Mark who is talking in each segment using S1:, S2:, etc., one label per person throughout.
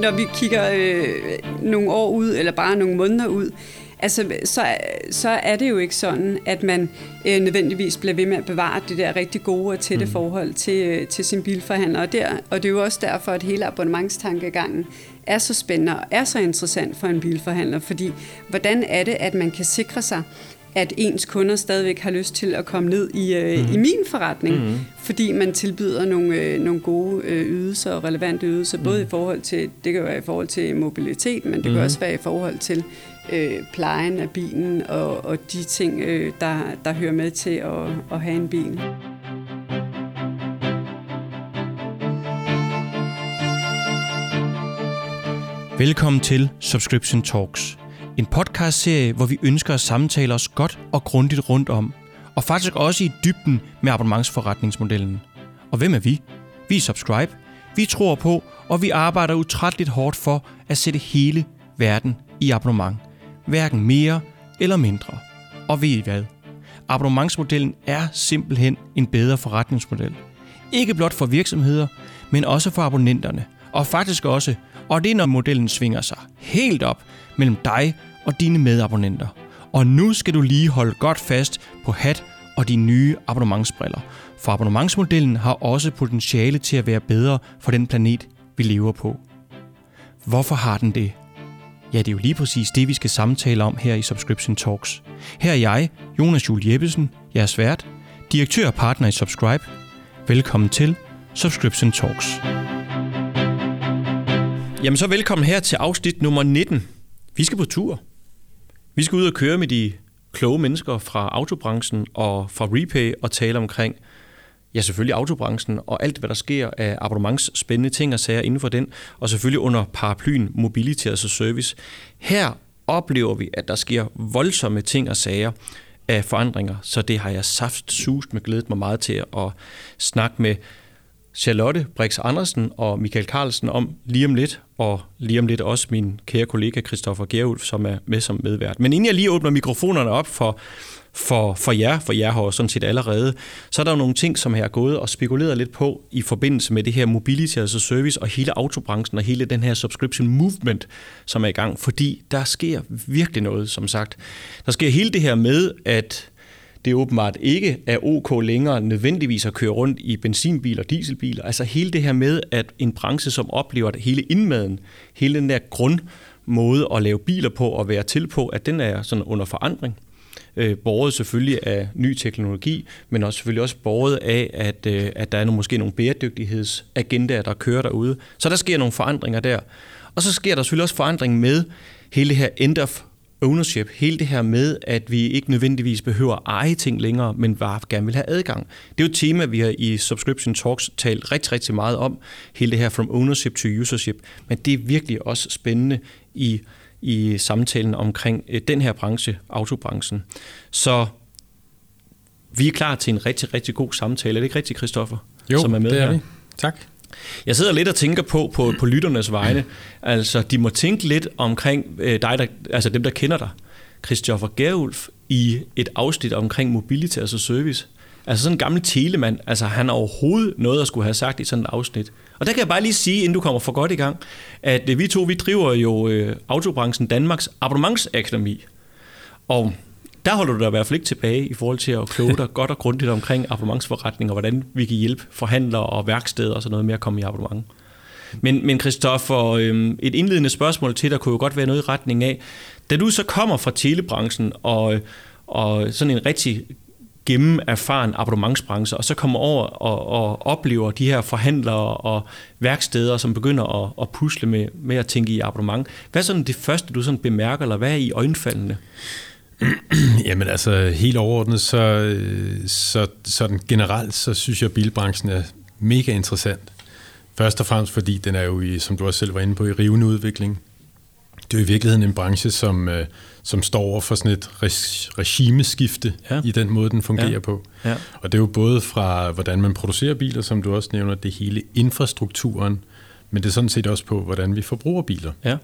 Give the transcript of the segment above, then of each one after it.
S1: når vi kigger øh, nogle år ud, eller bare nogle måneder ud, altså, så, så er det jo ikke sådan, at man øh, nødvendigvis bliver ved med at bevare det der rigtig gode og tætte mm. forhold til, øh, til sin bilforhandler. Og, der, og det er jo også derfor, at hele abonnementstankegangen er så spændende og er så interessant for en bilforhandler, fordi hvordan er det, at man kan sikre sig, at ens kunder stadigvæk har lyst til at komme ned i, øh, mm. i min forretning, mm. fordi man tilbyder nogle, øh, nogle gode øh, ydelser og relevante ydelser, mm. både i forhold til, det kan være i forhold til mobilitet, men det mm. kan også være i forhold til øh, plejen af bilen og, og de ting, øh, der, der hører med til at, at have en bil.
S2: Velkommen til Subscription Talks. En podcastserie, hvor vi ønsker at samtale os godt og grundigt rundt om, og faktisk også i dybden med abonnementsforretningsmodellen. Og hvem er vi? Vi er Subscribe, vi tror på, og vi arbejder utrætteligt hårdt for at sætte hele verden i abonnement. Hverken mere eller mindre. Og ved I hvad? Abonnementsmodellen er simpelthen en bedre forretningsmodel. Ikke blot for virksomheder, men også for abonnenterne. Og faktisk også, og det er når modellen svinger sig helt op mellem dig og dine medabonnenter. Og nu skal du lige holde godt fast på hat og de nye abonnementsbriller, for abonnementsmodellen har også potentiale til at være bedre for den planet, vi lever på. Hvorfor har den det? Ja, det er jo lige præcis det, vi skal samtale om her i Subscription Talks. Her er jeg, Jonas Jul Jeppesen, jeres vært, direktør og partner i Subscribe. Velkommen til Subscription Talks. Jamen så velkommen her til afsnit nummer 19. Vi skal på tur. Vi skal ud og køre med de kloge mennesker fra autobranchen og fra Repay og tale omkring, ja selvfølgelig autobranchen og alt, hvad der sker af abonnementsspændende ting og sager inden for den, og selvfølgelig under paraplyen Mobility as a Service. Her oplever vi, at der sker voldsomme ting og sager af forandringer, så det har jeg saft sust med glædet mig meget til at snakke med Charlotte Brix Andersen og Michael Carlsen om lige om lidt, og lige om lidt også min kære kollega Christoffer Gerulf, som er med som medvært. Men inden jeg lige åbner mikrofonerne op for, for, for jer, for jer har sådan set allerede, så er der jo nogle ting, som jeg har gået og spekuleret lidt på i forbindelse med det her mobility, altså service og hele autobranchen og hele den her subscription movement, som er i gang, fordi der sker virkelig noget, som sagt. Der sker hele det her med, at det åbenbart ikke er ok længere nødvendigvis at køre rundt i benzinbiler og dieselbiler. Altså hele det her med, at en branche, som oplever det hele indmaden, hele den der grundmåde at lave biler på og være til på, at den er sådan under forandring. Øh, borget selvfølgelig af ny teknologi, men også selvfølgelig også borget af, at, øh, at der er nogle, måske nogle bæredygtighedsagendaer, der kører derude. Så der sker nogle forandringer der. Og så sker der selvfølgelig også forandring med hele det her end of ownership, hele det her med, at vi ikke nødvendigvis behøver at eje ting længere, men bare gerne vil have adgang. Det er jo et tema, vi har i Subscription Talks talt rigtig, rigtig meget om, hele det her from ownership to usership, men det er virkelig også spændende i, i samtalen omkring øh, den her branche, autobranchen. Så vi er klar til en rigtig, rigtig god samtale. Er det ikke rigtigt, Christoffer?
S3: Jo, som er med det er her? vi. Tak.
S2: Jeg sidder lidt og tænker på, på, på lytternes vegne. Altså, de må tænke lidt omkring øh, dig, der, altså dem, der kender dig. Christoffer Gerulf i et afsnit omkring mobility, altså service. Altså sådan en gammel telemand, altså han har overhovedet noget at skulle have sagt i sådan et afsnit. Og der kan jeg bare lige sige, inden du kommer for godt i gang, at øh, vi to, vi driver jo øh, autobranchen Danmarks abonnementsakademi. Og der holder du dig i hvert fald ikke tilbage i forhold til at kloge dig godt og grundigt omkring abonnementsforretning og hvordan vi kan hjælpe forhandlere og værksteder og sådan noget med at komme i abonnement. Men, men Christoffer, øhm, et indledende spørgsmål til dig kunne jo godt være noget i retning af, da du så kommer fra telebranchen og, og sådan en rigtig gennemerfaren abonnementsbranche, og så kommer over og, og oplever de her forhandlere og værksteder, som begynder at, at pusle med, med at tænke i abonnement. Hvad er sådan det første, du sådan bemærker, eller hvad er i øjenfaldene?
S3: Jamen altså, helt overordnet, så, så sådan generelt, så synes jeg, at bilbranchen er mega interessant. Først og fremmest, fordi den er jo, i, som du også selv var inde på, i rivende udvikling. Det er jo i virkeligheden en branche, som, øh, som står over for sådan et regimeskifte ja. i den måde, den fungerer ja. på. Ja. Og det er jo både fra, hvordan man producerer biler, som du også nævner, det hele infrastrukturen, men det er sådan set også på, hvordan vi forbruger biler. Ja.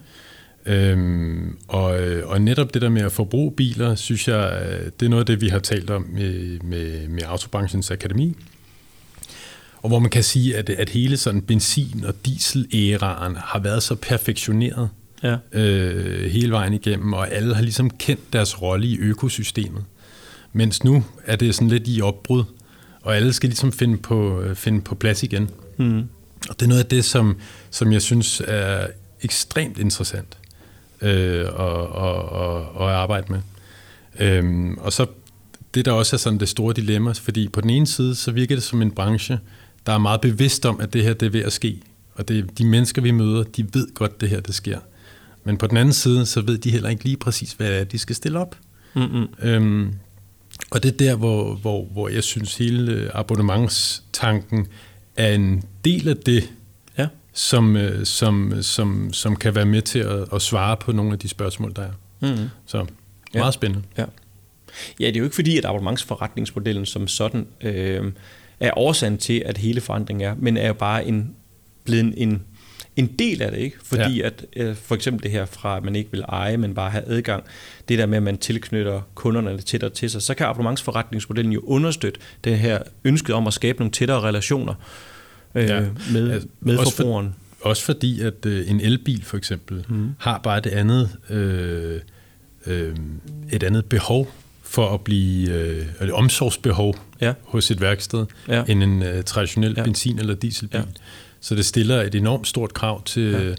S3: Øhm, og, og netop det der med at forbruge biler, synes jeg, det er noget af det, vi har talt om med, med, med Autobranchens Akademi. og hvor man kan sige, at, at hele sådan benzin- og diesel-æraen har været så perfektioneret ja. øh, hele vejen igennem, og alle har ligesom kendt deres rolle i økosystemet. Mens nu er det sådan lidt i opbrud, og alle skal ligesom finde på, øh, finde på plads igen. Mm. Og det er noget af det, som, som jeg synes er ekstremt interessant øh, at, at, at, at arbejde med. Øhm, og så det, der også er sådan det store dilemma, fordi på den ene side, så virker det som en branche, der er meget bevidst om, at det her det er ved at ske. Og det, de mennesker, vi møder, de ved godt, det her det sker. Men på den anden side, så ved de heller ikke lige præcis, hvad det er, de skal stille op. Mm-hmm. Øhm, og det er der, hvor, hvor, hvor jeg synes, hele abonnementstanken er en del af det. Som, øh, som, som, som kan være med til at, at svare på nogle af de spørgsmål, der er. Mm-hmm. Så meget ja. spændende.
S2: Ja. ja, det er jo ikke fordi, at abonnementsforretningsmodellen som sådan øh, er årsagen til, at hele forandringen er, men er jo bare en, blevet en, en del af det, ikke? Fordi ja. at øh, for eksempel det her fra, at man ikke vil eje, men bare have adgang, det der med, at man tilknytter kunderne tættere til sig, så kan abonnementsforretningsmodellen jo understøtte det her ønsket om at skabe nogle tættere relationer øh, ja. med, altså, med også forbrugeren.
S3: For, også fordi, at øh, en elbil for eksempel mm. har bare et andet, øh, øh, et andet behov for at blive øh, et omsorgsbehov ja. hos et værksted, ja. end en øh, traditionel ja. benzin- eller dieselbil. Ja. Så det stiller et enormt stort krav til ja.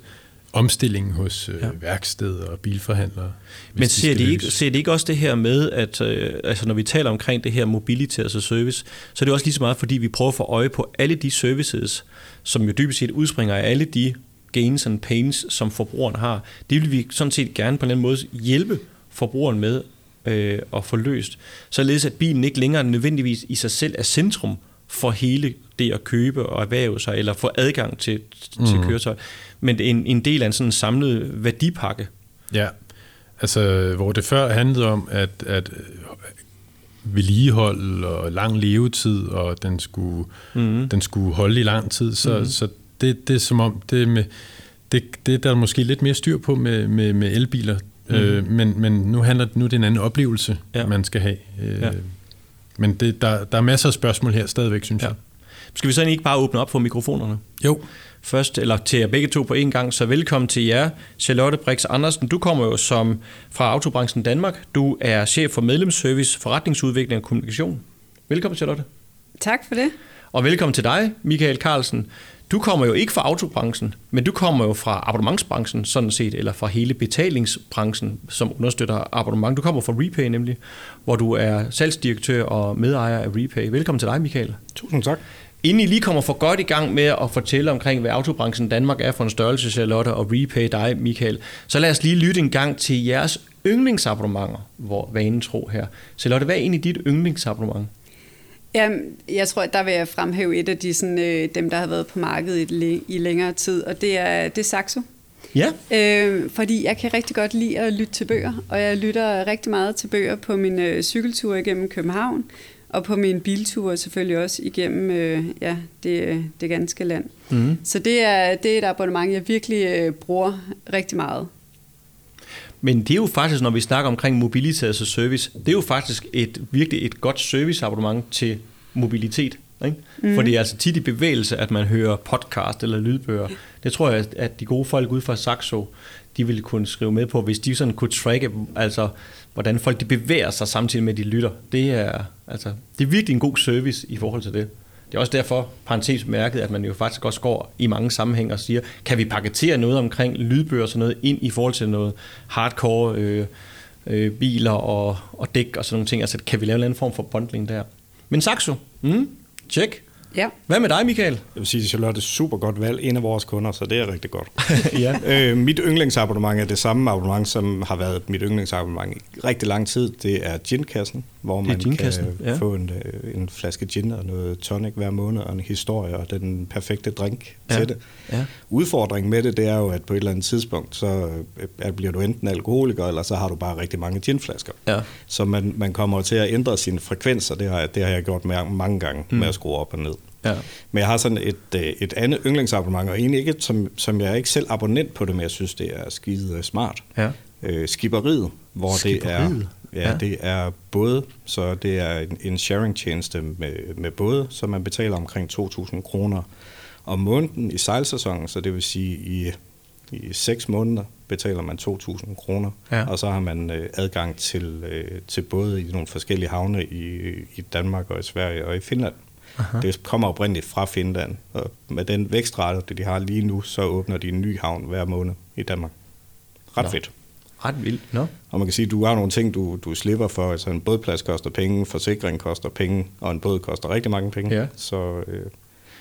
S3: Omstillingen hos øh, ja. værksteder og bilforhandlere.
S2: Men ser de, ikke, ser de ikke også det her med, at øh, altså når vi taler omkring det her mobility, altså service, så er det også lige så meget, fordi vi prøver at få øje på alle de services, som jo dybest set udspringer af alle de gains and pains, som forbrugeren har. Det vil vi sådan set gerne på en eller anden måde hjælpe forbrugeren med øh, at få løst, således at bilen ikke længere nødvendigvis i sig selv er centrum for hele det at købe og erhverve sig, eller få adgang til, til mm. køretøj. Men en, en del af en sådan samlet værdipakke.
S3: Ja, altså hvor det før handlede om, at, at vedligehold og lang levetid, og den skulle, mm. den skulle holde i lang tid, så, mm. så det, det er som om, det, med, det, det der er måske lidt mere styr på med, med, med elbiler, mm. øh, men, men nu handler nu er det en anden oplevelse, ja. man skal have. Øh, ja. Men det, der, der er masser af spørgsmål her stadigvæk, synes ja. jeg.
S2: Skal vi så ikke bare åbne op for mikrofonerne?
S3: Jo.
S2: Først, eller til jer begge to på en gang, så velkommen til jer. Charlotte Brix Andersen, du kommer jo som fra Autobranchen Danmark. Du er chef for medlemsservice, forretningsudvikling og kommunikation. Velkommen, Charlotte.
S1: Tak for det.
S2: Og velkommen til dig, Michael Carlsen. Du kommer jo ikke fra autobranchen, men du kommer jo fra abonnementsbranchen sådan set, eller fra hele betalingsbranchen, som understøtter abonnement. Du kommer fra Repay nemlig, hvor du er salgsdirektør og medejer af Repay. Velkommen til dig, Michael.
S4: Tusind tak.
S2: Inden I lige kommer for godt i gang med at fortælle omkring, hvad autobranchen Danmark er for en størrelse, Charlotte, og Repay dig, Michael, så lad os lige lytte en gang til jeres yndlingsabonnementer, hvor vanen tro her. Charlotte, hvad er egentlig dit yndlingsabonnement?
S1: Ja, jeg tror, at der vil jeg fremhæve et af de, sådan, øh, dem, der har været på markedet i, i længere tid, og det er, det er Saxo.
S2: Ja.
S1: Øh, fordi jeg kan rigtig godt lide at lytte til bøger, og jeg lytter rigtig meget til bøger på min øh, cykeltur igennem København, og på min biltur selvfølgelig også igennem øh, ja, det, det ganske land. Mm. Så det er, det er et abonnement, jeg virkelig øh, bruger rigtig meget.
S2: Men det er jo faktisk, når vi snakker omkring mobilitet altså service, det er jo faktisk et virkelig et godt serviceabonnement til mobilitet. Ikke? Mm. For det er altså tit i bevægelse, at man hører podcast eller lydbøger. Det tror jeg, at de gode folk ud fra Saxo, de ville kunne skrive med på, hvis de sådan kunne tracke, altså hvordan folk de bevæger sig samtidig med, at de lytter. Det er, altså, det er virkelig en god service i forhold til det. Det er også derfor, parentes mærket, at man jo faktisk også går i mange sammenhænge og siger, kan vi paketere noget omkring lydbøger og sådan noget ind i forhold til noget hardcore øh, øh, biler og, og dæk og sådan nogle ting? Altså kan vi lave en anden form for bundling der? Men Saxo, mm, check.
S1: Ja.
S2: Hvad med dig, Michael? Jeg
S4: vil sige, at Charlotte er super godt valg. En af vores kunder, så det er rigtig godt. ja. øh, mit yndlingsabonnement er det samme abonnement, som har været mit yndlingsabonnement i rigtig lang tid. Det er ginkassen, hvor man kan ja. få en, øh, en flaske gin og noget tonic hver måned, og en historie og den perfekte drink ja. til det. Ja. Udfordringen med det, det er jo, at på et eller andet tidspunkt, så øh, bliver du enten alkoholiker, eller så har du bare rigtig mange ginflasker. Ja. Så man, man kommer til at ændre sine frekvenser. Det har, det har jeg gjort mange gange mm. med at skrue op og ned. Ja. Men jeg har sådan et, øh, et andet yndlingsabonnement, og egentlig ikke, som, som jeg er ikke selv abonnent på det, men jeg synes, det er skide smart. Ja. øh, skiberiet, hvor skiberiet. det er ja, ja, det er både, så det er en, en sharing-tjeneste med, med både, så man betaler omkring 2.000 kroner om måneden i sejlsæsonen, så det vil sige i, i 6 måneder betaler man 2.000 kroner, ja. og så har man øh, adgang til, øh, til både i nogle forskellige havne i, i Danmark og i Sverige og i Finland. Aha. Det kommer oprindeligt fra Finland, og med den vækstrate, de har lige nu, så åbner de en ny havn hver måned i Danmark. Ret Nå. fedt.
S2: Ret vildt, no?
S4: Og man kan sige, at du har nogle ting, du, du slipper for. Altså en bådplads koster penge, forsikring koster penge, og en båd koster rigtig mange penge.
S2: Ja. Så, øh,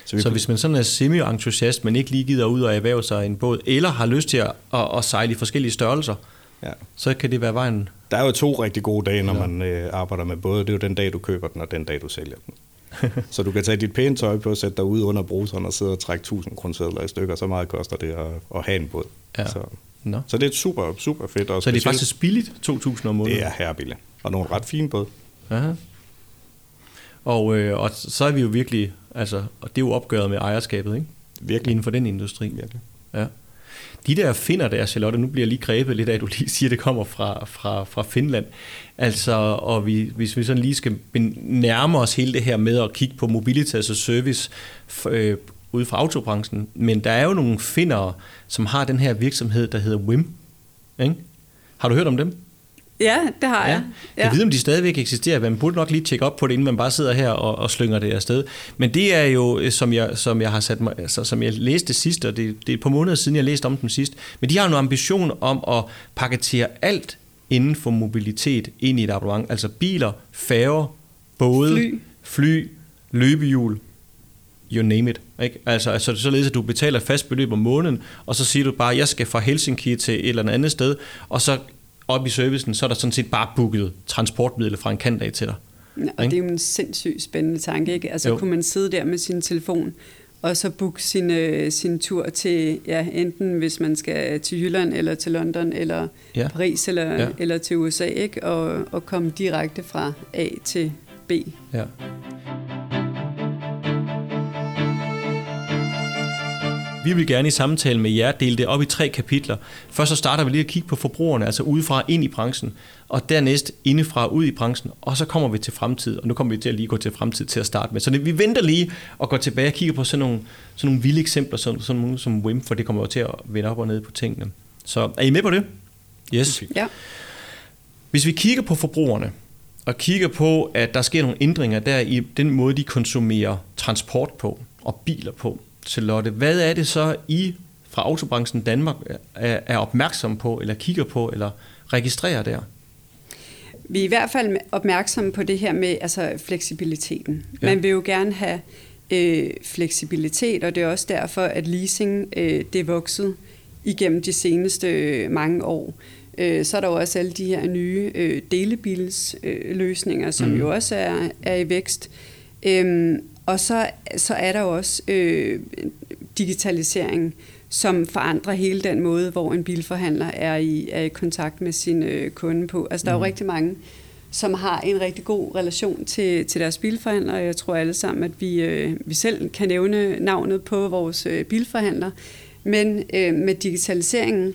S2: så, vi så hvis man sådan er semi-entusiast, men ikke lige gider ud og erhverve sig en båd, eller har lyst til at, at, at sejle i forskellige størrelser, ja. så kan det være vejen.
S4: Der er jo to rigtig gode dage, når ja. man øh, arbejder med både. Det er jo den dag, du køber den, og den dag, du sælger den. så du kan tage dit pæne tøj på, sætte dig ud under bruseren og sidde og trække 1000 kroner i stykker. Så meget koster det at, at have en båd. Ja. Så, no. så det er super, super fedt.
S2: Og så det er faktisk billigt, 2.000 om måneden?
S4: Det er her billigt. Og nogle ret fine båd. Aha.
S2: Og, øh, og så er vi jo virkelig, altså, og det er jo opgøret med ejerskabet, ikke?
S4: Virkelig.
S2: Inden for den industri.
S4: Virkelig.
S2: Ja. De der finder der, Charlotte, nu bliver jeg lige grebet lidt af, at du lige siger, at det kommer fra, fra, fra Finland. Altså, og vi, hvis vi sådan lige skal nærme os hele det her med at kigge på mobilitas og service øh, ude fra autobranchen, men der er jo nogle finder, som har den her virksomhed, der hedder WIM. Ikke? Har du hørt om dem?
S1: Ja, det har jeg.
S2: Ja. Jeg ved, om de stadigvæk eksisterer. Man burde nok lige tjekke op på det, inden man bare sidder her og, og slynger det afsted. Men det er jo, øh, som jeg, som jeg har sat mig, altså, som jeg læste sidst, og det, det er et par måneder siden, jeg læste om dem sidst. Men de har jo en ambition om at paketere alt inden for mobilitet ind i et abonnement. Altså biler, færger, både,
S1: fly,
S2: fly løbehjul, you name it. Ikke? Altså, altså således, at du betaler fast beløb om måneden, og så siger du bare, at jeg skal fra Helsinki til et eller andet sted, og så op i servicen, så er der sådan set bare booket transportmidler fra en kant af til dig.
S1: Ja, og det er jo en sindssygt spændende tanke, ikke? Altså jo. kunne man sidde der med sin telefon, og så booke sin, øh, sin tur til, ja, enten hvis man skal til Jylland, eller til London, eller ja. Paris, eller, ja. eller til USA, ikke? Og, og komme direkte fra A til B.
S2: Ja. Vi vil gerne i samtale med jer dele det op i tre kapitler. Først så starter vi lige at kigge på forbrugerne, altså udefra ind i branchen, og dernæst indefra ud i branchen, og så kommer vi til fremtid, og nu kommer vi til at lige gå til fremtid til at starte med. Så det, vi venter lige og går tilbage og kigger på sådan nogle, sådan nogle vilde eksempler, sådan, sådan nogle som WIM, for det kommer jo til at vende op og ned på tingene. Så er I med på det?
S1: Yes. Ja.
S2: Hvis vi kigger på forbrugerne, og kigger på, at der sker nogle ændringer der i den måde, de konsumerer transport på og biler på, Charlotte, hvad er det så, I fra autobranchen Danmark er, er opmærksom på, eller kigger på, eller registrerer der?
S1: Vi er i hvert fald opmærksomme på det her med altså fleksibiliteten. Ja. Man vil jo gerne have øh, fleksibilitet, og det er også derfor, at leasing øh, det er vokset igennem de seneste øh, mange år. Øh, så er der jo også alle de her nye øh, delebilsløsninger, øh, som mm. jo også er, er i vækst. Øhm, og så, så er der også øh, digitalisering, som forandrer hele den måde, hvor en bilforhandler er i, er i kontakt med sin øh, kunde på. Altså, der er jo mm. rigtig mange, som har en rigtig god relation til, til deres bilforhandler, og jeg tror alle sammen, at vi, øh, vi selv kan nævne navnet på vores øh, bilforhandler. Men øh, med digitaliseringen,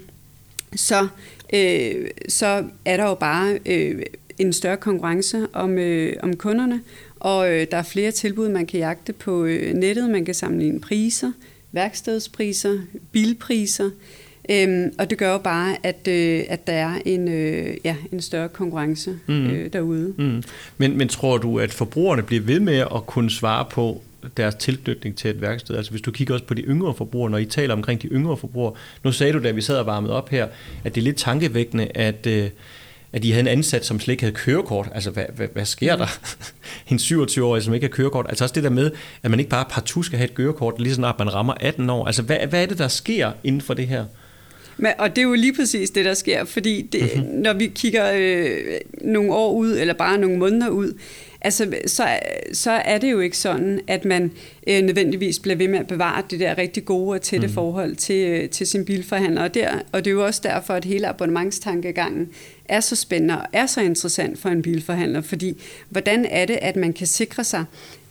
S1: så, øh, så er der jo bare øh, en større konkurrence om, øh, om kunderne, og øh, der er flere tilbud, man kan jagte på øh, nettet. Man kan sammenligne priser, værkstedspriser, bilpriser. Øhm, og det gør jo bare, at, øh, at der er en, øh, ja, en større konkurrence mm. øh, derude.
S2: Mm. Men, men tror du, at forbrugerne bliver ved med at kunne svare på deres tilknytning til et værksted? Altså hvis du kigger også på de yngre forbrugere, når I taler omkring de yngre forbrugere. Nu sagde du, da vi sad og varmede op her, at det er lidt tankevækkende, at... Øh, at de havde en ansat, som slet ikke havde kørekort. Altså, hvad, hvad, hvad sker der? en 27-årig, som ikke har kørekort. Altså også det der med, at man ikke bare partout skal have et kørekort, lige snart man rammer 18 år. Altså, hvad, hvad er det, der sker inden for det her?
S1: Men, og det er jo lige præcis det, der sker, fordi det, mm-hmm. når vi kigger øh, nogle år ud, eller bare nogle måneder ud, altså, så, så er det jo ikke sådan, at man øh, nødvendigvis bliver ved med at bevare det der rigtig gode og tætte mm. forhold til, øh, til sin bilforhandler. Og, der, og det er jo også derfor, at hele abonnementstankegangen er så spændende og er så interessant for en bilforhandler, fordi hvordan er det, at man kan sikre sig,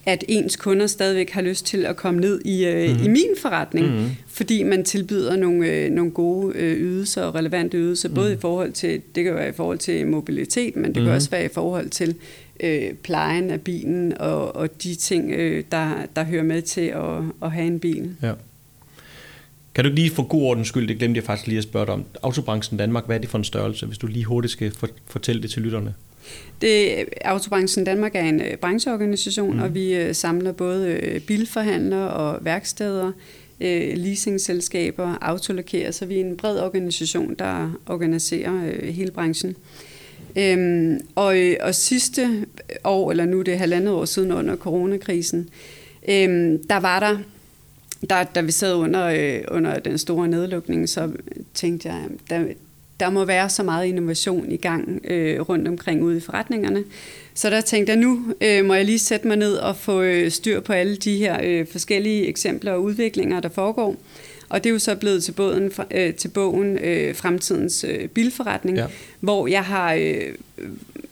S1: at ens kunder stadigvæk har lyst til at komme ned i, øh, mm. i min forretning, mm. fordi man tilbyder nogle, øh, nogle gode øh, ydelser og relevante ydelser, mm. både i forhold til, det kan være i forhold til mobilitet, men det mm. kan også være i forhold til øh, plejen af bilen og, og de ting, øh, der, der hører med til at, at have en bil. Ja.
S2: Kan du lige for god ordens skyld, det glemte jeg faktisk lige at spørge dig om, Autobranchen Danmark, hvad er det for en størrelse, hvis du lige hurtigt skal fortælle det til lytterne?
S1: Det, Autobranchen Danmark er en øh, brancheorganisation, mm. og vi øh, samler både øh, bilforhandlere og værksteder, leasingselskaber, autolakere, så vi er en bred organisation, der organiserer hele branchen. Øhm, og, og sidste år, eller nu det er halvandet år siden under coronakrisen, øhm, der var der, der, da vi sad under, øh, under den store nedlukning, så tænkte jeg, der, der må være så meget innovation i gang øh, rundt omkring ude i forretningerne. Så der tænkte jeg, nu øh, må jeg lige sætte mig ned og få øh, styr på alle de her øh, forskellige eksempler og udviklinger, der foregår. Og det er jo så blevet til, båden, øh, til bogen øh, Fremtidens øh, Bilforretning, ja. hvor jeg har... Øh,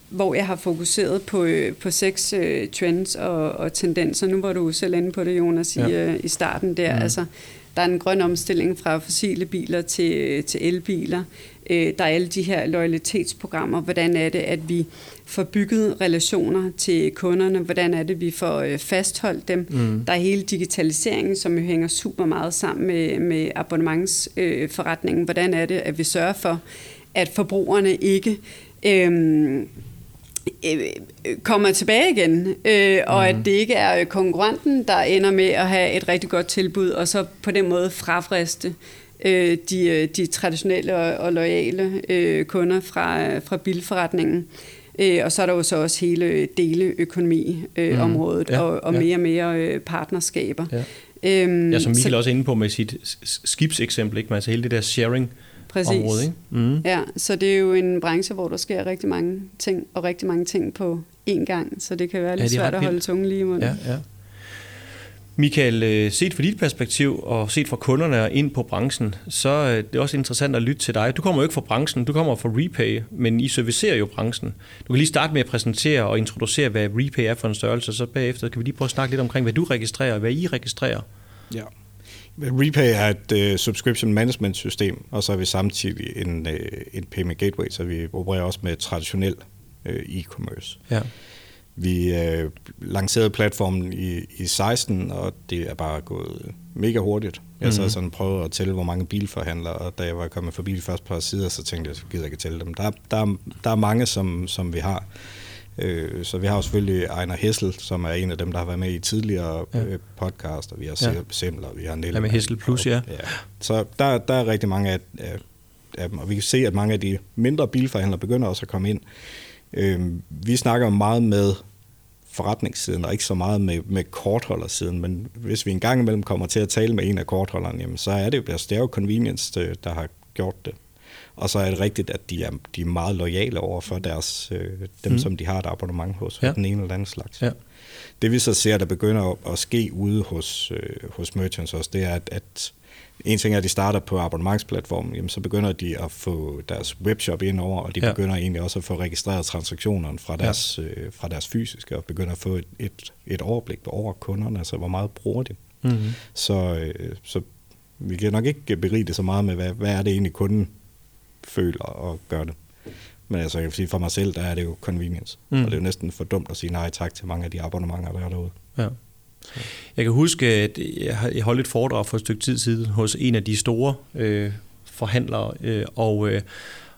S1: hvor jeg har fokuseret på, øh, på seks øh, trends og, og tendenser. Nu var du selv inde på det, Jonas, i, ja. øh, i starten der. Mm. Altså, der er en grøn omstilling fra fossile biler til, til elbiler. Øh, der er alle de her loyalitetsprogrammer. Hvordan er det, at vi får bygget relationer til kunderne? Hvordan er det, vi får øh, fastholdt dem? Mm. Der er hele digitaliseringen, som jo hænger super meget sammen med, med abonnementsforretningen. Øh, Hvordan er det, at vi sørger for, at forbrugerne ikke... Øh, kommer tilbage igen, øh, og mm. at det ikke er konkurrenten, der ender med at have et rigtig godt tilbud, og så på den måde frafriste øh, de, øh, de traditionelle og, og lojale øh, kunder fra, fra bilforretningen. Øh, og så er der jo så også hele deleøkonomi-området, øh, mm. ja, og, og ja. mere og mere øh, partnerskaber. Ja.
S2: Øhm, ja, som Michael så, også er inde på med sit skibseksempel, ikke? Men altså hele det der sharing Præcis. område. Ikke?
S1: Mm. Ja, så det er jo en branche, hvor der sker rigtig mange ting, og rigtig mange ting på én gang, så det kan være lidt ja, svært at holde tungen lige i munden.
S2: Ja, ja. Michael, øh, set fra dit perspektiv og set fra kunderne ind på branchen, så er det også interessant at lytte til dig. Du kommer jo ikke fra branchen, du kommer fra Repay, men I servicerer jo branchen. Du kan lige starte med at præsentere og introducere, hvad Repay er for en størrelse, så bagefter kan vi lige prøve at snakke lidt omkring, hvad du registrerer og hvad I registrerer.
S4: Ja. Repay er et uh, subscription management system, og så er vi samtidig en, uh, en payment gateway, så vi opererer også med traditionel uh, e-commerce. Ja. Vi øh, lancerede platformen i, i 16, og det er bare gået mega hurtigt. Jeg sad mhm. sådan og prøvede at tælle, hvor mange bilforhandlere, og da jeg var kommet forbi de første par sider, så tænkte jeg, så gider jeg ikke tælle dem. Der, der, der er mange, som, som vi har. Øh, så vi har jo selvfølgelig Ejner Hessel, som er en af dem, der har været med i tidligere ja. øh, podcast, og vi har ja. Semler, vi har Nelle.
S2: Ja, med Hessel Plus, ja. ja.
S4: Så der, der er rigtig mange af, af, af dem, og vi kan se, at mange af de mindre bilforhandlere begynder også at komme ind. Øh, vi snakker meget med forretningssiden, og ikke så meget med, med kortholdersiden, men hvis vi en gang imellem kommer til at tale med en af kortholderne, jamen, så er det jo, altså, det er jo convenience, øh, der har gjort det. Og så er det rigtigt, at de er, de er meget lojale over for deres, øh, dem, mm. som de har et abonnement hos, ja. den ene eller anden slags. Ja. Det vi så ser, der begynder at, at ske ude hos, øh, hos merchants også, det er, at, at en ting er, at de starter på abonnementsplatformen, jamen så begynder de at få deres webshop ind over, og de ja. begynder egentlig også at få registreret transaktionerne fra deres, ja. øh, fra deres fysiske, og begynder at få et, et, et overblik over kunderne, altså hvor meget bruger de. Mm-hmm. Så, øh, så vi kan nok ikke berige det så meget med, hvad, hvad er det egentlig kunden føler og gør det. Men altså, jeg kan sige, for mig selv, der er det jo convenience. Mm. Og det er jo næsten for dumt at sige nej tak til mange af de abonnementer, der er derude. Ja.
S2: Jeg kan huske, at jeg holdt et foredrag for et stykke tid siden hos en af de store øh, forhandlere, øh, og, øh,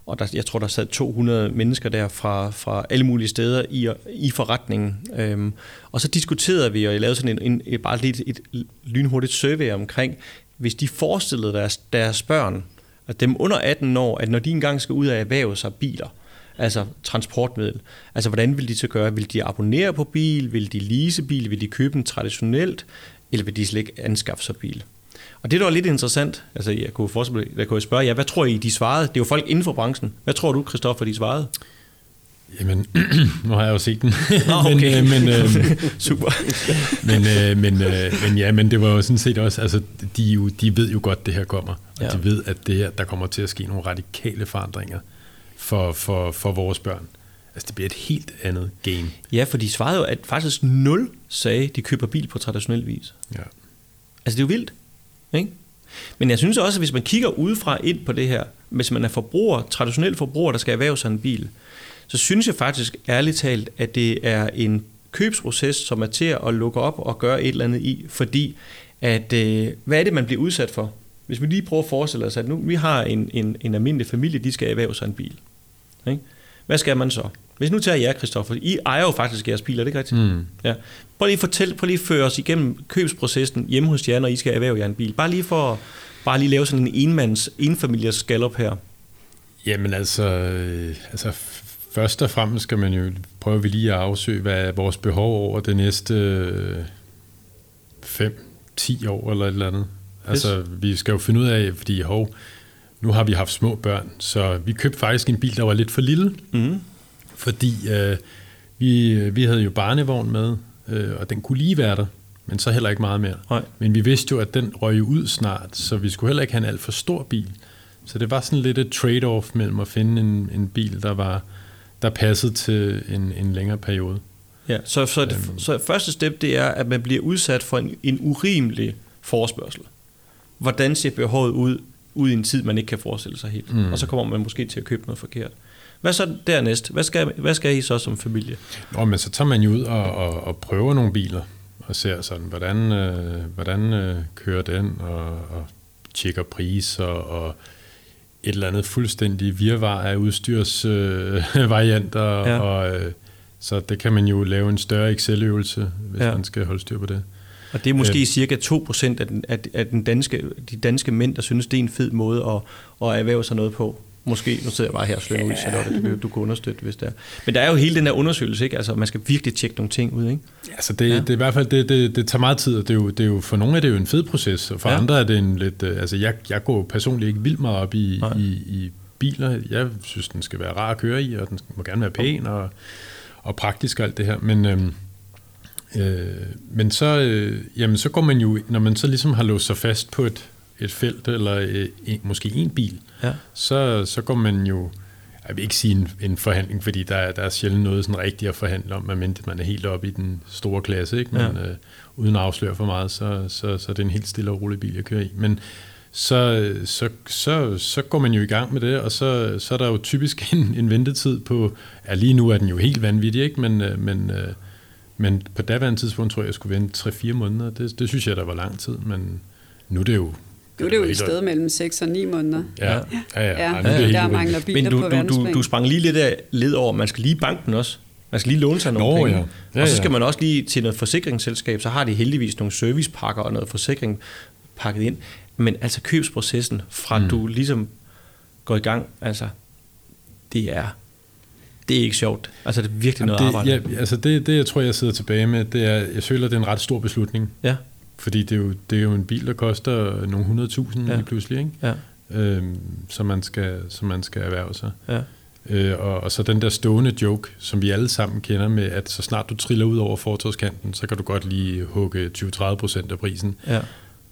S2: og der, jeg tror, der sad 200 mennesker der fra, fra alle mulige steder i, i forretningen. Øhm, og så diskuterede vi, og jeg lavede sådan en, en, et, bare lidt et lynhurtigt survey omkring, hvis de forestillede deres, deres børn, dem under 18 år, at når de engang skal ud af erhverve sig biler, altså transportmiddel. Altså, hvordan vil de så gøre? Vil de abonnere på bil? Vil de lease bil? Vil de købe den traditionelt? Eller vil de slet ikke anskaffe sig bil? Og det, der var lidt interessant, altså jeg kunne, forstå, jeg kunne spørge jer, hvad tror I, de svarede? Det er jo folk inden for branchen. Hvad tror du, Christoffer, de svarede?
S3: Jamen, nu har jeg jo set den.
S2: Nå, okay. men, øh, men, øh, Super.
S3: men, øh, men, øh, men ja, men det var jo sådan set også, altså de, jo, de ved jo godt, det her kommer. Og ja. de ved, at det her, der kommer til at ske nogle radikale forandringer for, for, for vores børn. Altså, det bliver et helt andet game.
S2: Ja, for de svarede jo, at faktisk 0 sagde, de køber bil på traditionel vis.
S3: Ja.
S2: Altså, det er jo vildt. Ikke? Men jeg synes også, at hvis man kigger udefra ind på det her, hvis man er forbruger, traditionel forbruger, der skal erhverve sig en bil, så synes jeg faktisk ærligt talt, at det er en købsproces, som er til at lukke op og gøre et eller andet i, fordi at, øh, hvad er det, man bliver udsat for? Hvis vi lige prøver at forestille os, at nu vi har en, en, en almindelig familie, de skal erhverve sig en bil. Ikke? Hvad skal man så? Hvis nu tager jer, Kristoffer, I ejer jo faktisk jeres biler, er det ikke rigtigt?
S3: Mm.
S2: Ja. Prøv lige at fortælle, prøv lige at føre os igennem købsprocessen hjemme hos jer, når I skal erhverve jer en bil. Bare lige for bare lige lave sådan en enmands, enfamiliers skallop her.
S3: Jamen altså, øh, altså først og fremmest skal man jo prøve vi lige at afsøge, hvad er vores behov over det næste 5-10 år eller et eller andet. Altså, vi skal jo finde ud af, fordi hov, nu har vi haft små børn, så vi købte faktisk en bil, der var lidt for lille,
S2: mm.
S3: fordi øh, vi, vi havde jo barnevogn med, øh, og den kunne lige være der, men så heller ikke meget mere.
S2: Nej.
S3: Men vi vidste jo, at den røg ud snart, så vi skulle heller ikke have en alt for stor bil. Så det var sådan lidt et trade-off mellem at finde en, en bil, der var der passede til en, en længere periode.
S2: Ja, så, så, det, øhm. så første step, det er, at man bliver udsat for en, en urimelig forespørgsel. Hvordan ser behovet ud, ud i en tid, man ikke kan forestille sig helt? Mm. Og så kommer man måske til at købe noget forkert. Hvad så dernæst? Hvad skal, hvad skal I så som familie?
S3: Nå, men så tager man jo ud og, og, og prøver nogle biler, og ser sådan, hvordan, øh, hvordan øh, kører den, og, og tjekker priser, og et eller andet fuldstændig virvar af udstyrsvarianter, øh, ja. og øh, så det kan man jo lave en større Excel-øvelse, hvis ja. man skal holde styr på det.
S2: Og det er måske øh, cirka 2% af, den, af, af den danske, de danske mænd, der synes, det er en fed måde at, at erhverve sig noget på. Måske, nu sidder jeg bare her og slår ud, Charlotte, det kan du kan understøtte, hvis det er. Men der er jo hele den der undersøgelse, ikke? Altså, man skal virkelig tjekke nogle ting ud, ikke?
S3: Altså, det, ja. det er i hvert fald, det, det, det tager meget tid, og det er, jo, det er jo, for nogle er det jo en fed proces, og for ja. andre er det en lidt, øh, altså, jeg, jeg går personligt ikke vildt meget op i, i, i biler. Jeg synes, den skal være rar at køre i, og den må gerne være pæn og, og praktisk og alt det her, men... Øhm, Øh, men så, øh, jamen, så går man jo, når man så ligesom har låst sig fast på et, et felt, eller øh, en, måske en bil,
S2: ja.
S3: så, så går man jo, jeg vil ikke sige en, en forhandling, fordi der, der er sjældent noget sådan rigtigt at forhandle om, medmindre man er helt oppe i den store klasse, ikke? Men ja. øh, uden at afsløre for meget, så, så, så er det en helt stille og rolig bil, jeg kører i. Men så, så, så, så går man jo i gang med det, og så, så er der jo typisk en, en ventetid på, ja lige nu er den jo helt vanvittig, ikke? Men, øh, men, øh, men på daværende tidspunkt tror jeg, jeg skulle vente 3-4 måneder. Det, det synes jeg, der var lang tid, men nu er det jo
S1: nu er det jo et sted mellem 6 og 9 måneder.
S3: Ja, ja, ja. ja. ja.
S1: ja. Der mangler biler
S2: Men du,
S1: på
S2: du, du, du sprang lige lidt af led over, man skal lige banken også. Man skal lige låne sig nogle
S3: Nå,
S2: penge.
S3: Ja. Ja,
S2: og så skal man også lige til noget forsikringsselskab, så har de heldigvis nogle servicepakker og noget forsikring pakket ind. Men altså købsprocessen, fra mm. du ligesom går i gang, altså, det er det er ikke sjovt. Altså, det er virkelig noget
S3: det,
S2: arbejde.
S3: Ja, altså det, det, jeg tror, jeg sidder tilbage med, det er, jeg føler, det er en ret stor beslutning.
S2: Ja.
S3: Fordi det er, jo, det er jo en bil, der koster nogle 100.000 ja. lige pludselig, ikke?
S2: Ja.
S3: Øhm, som, man skal, som man skal erhverve sig.
S2: Ja.
S3: Øh, og, og så den der stående joke, som vi alle sammen kender med, at så snart du triller ud over fortogskanten, så kan du godt lige hugge 20-30 procent af prisen.
S2: Ja.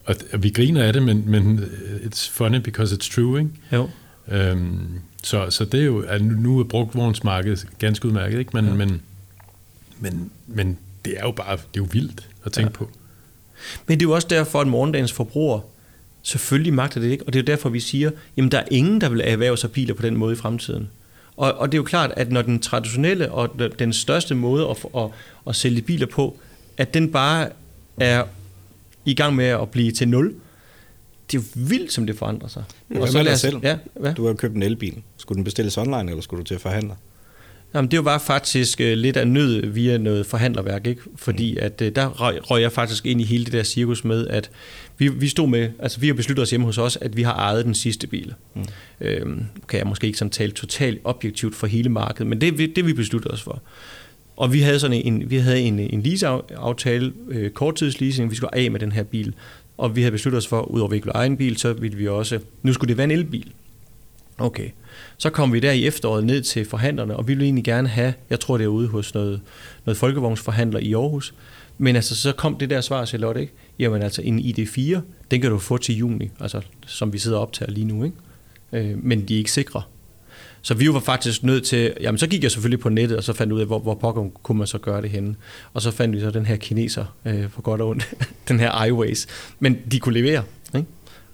S3: Og, og vi griner af det, men, men it's funny because it's true, ikke?
S2: Jo.
S3: Øhm, så, så det er jo, at nu er brugtvognsmarkedet ganske udmærket, ikke? Men, ja. men, men, men det er jo bare, det er jo vildt at tænke ja. på.
S2: Men det er jo også derfor, at morgendagens forbruger selvfølgelig magter det ikke, og det er jo derfor, vi siger, jamen der er ingen, der vil erhverve sig biler på den måde i fremtiden. Og, og det er jo klart, at når den traditionelle og den største måde at, at, at sælge biler på, at den bare er i gang med at blive til nul, det er jo vildt, som det forandrer sig.
S4: Hvad og så med dig selv? Ja, hvad? Du har købt en elbil. Skulle den bestilles online, eller skulle du til at forhandle?
S2: Jamen, det var faktisk uh, lidt af nød via noget forhandlerværk, ikke? fordi mm. at, uh, der røg, røg jeg faktisk ind i hele det der cirkus med, at vi, vi stod med, altså vi har besluttet os hjemme hos os, at vi har ejet den sidste bil. Mm. Øhm, kan jeg måske ikke sådan tale totalt objektivt for hele markedet, men det, det vi besluttede os for. Og vi havde sådan en, vi havde en, en leaseaftale, øh, korttidsleasing, vi skulle af med den her bil, og vi havde besluttet os for, udover at vi ikke ville eje en bil, så ville vi også, nu skulle det være en elbil. Okay. Så kom vi der i efteråret ned til forhandlerne, og vi ville egentlig gerne have, jeg tror det er ude hos noget, noget folkevognsforhandler i Aarhus, men altså så kom det der svar, Charlotte, ikke? Jamen altså en ID4, den kan du få til juni, altså som vi sidder og optager lige nu, ikke? Øh, men de er ikke sikre. Så vi var faktisk nødt til, jamen så gik jeg selvfølgelig på nettet, og så fandt ud af, hvor, hvor pokker kunne man så gøre det henne. Og så fandt vi så den her kineser, øh, for godt og ondt, den her iWays. Men de kunne levere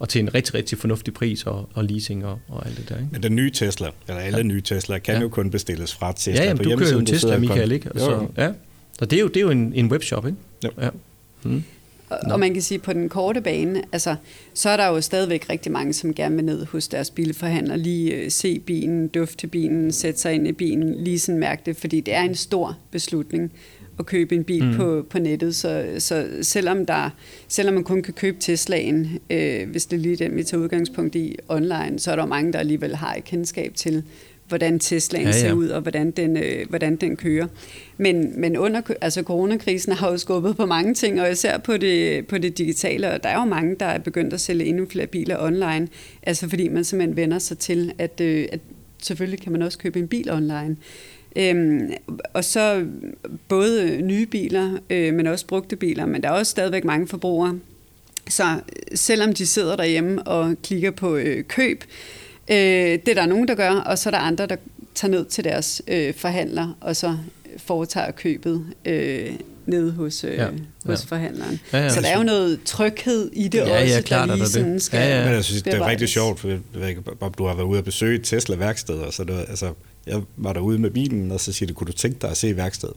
S2: og til en rigtig, rigtig fornuftig pris og, og leasing og, og alt det der. Ikke?
S4: Men den nye Tesla, eller alle ja. nye Tesla, kan ja. jo kun bestilles fra Tesla
S2: ja, jamen, på du kører jo en Tesla, Michael, ikke? Så, jo. ja. så det er jo, det er jo en, en webshop, ikke? Jo. Ja.
S1: Mm. Og, og man kan sige, på den korte bane, altså, så er der jo stadigvæk rigtig mange, som gerne vil ned hos deres bilforhandler, lige øh, se bilen, dufte bilen, sætte sig ind i bilen, lige sådan mærke det, fordi det er en stor beslutning at købe en bil mm. på, på nettet. Så, så selvom, der, selvom man kun kan købe Teslaen, øh, hvis det er lige den, vi tager udgangspunkt i online, så er der mange, der alligevel har et kendskab til, hvordan Teslaen ja, ja. ser ud, og hvordan den, øh, hvordan den kører. Men, men under altså coronakrisen har jo skubbet på mange ting, og især på det, på det digitale, og der er jo mange, der er begyndt at sælge endnu flere biler online, altså fordi man simpelthen vender sig til, at, øh, at selvfølgelig kan man også købe en bil online. Øhm, og så både nye biler, øh, men også brugte biler, men der er også stadigvæk mange forbrugere. Så øh, selvom de sidder derhjemme og klikker på øh, køb, øh, det er der nogen, der gør, og så er der andre, der tager ned til deres øh, forhandler, og så foretager købet øh, nede hos, øh, ja, hos ja. forhandleren. Ja, ja, så der er jo noget tryghed i det ja, også, ja, klart, der lige sådan skal ja,
S4: ja. Men jeg synes, det er rigtig sjovt, for jeg ved ikke, om du har været ude og besøge Tesla-værksteder, så det, altså, jeg var derude med bilen, og så siger det, kunne du tænke dig at se værkstedet?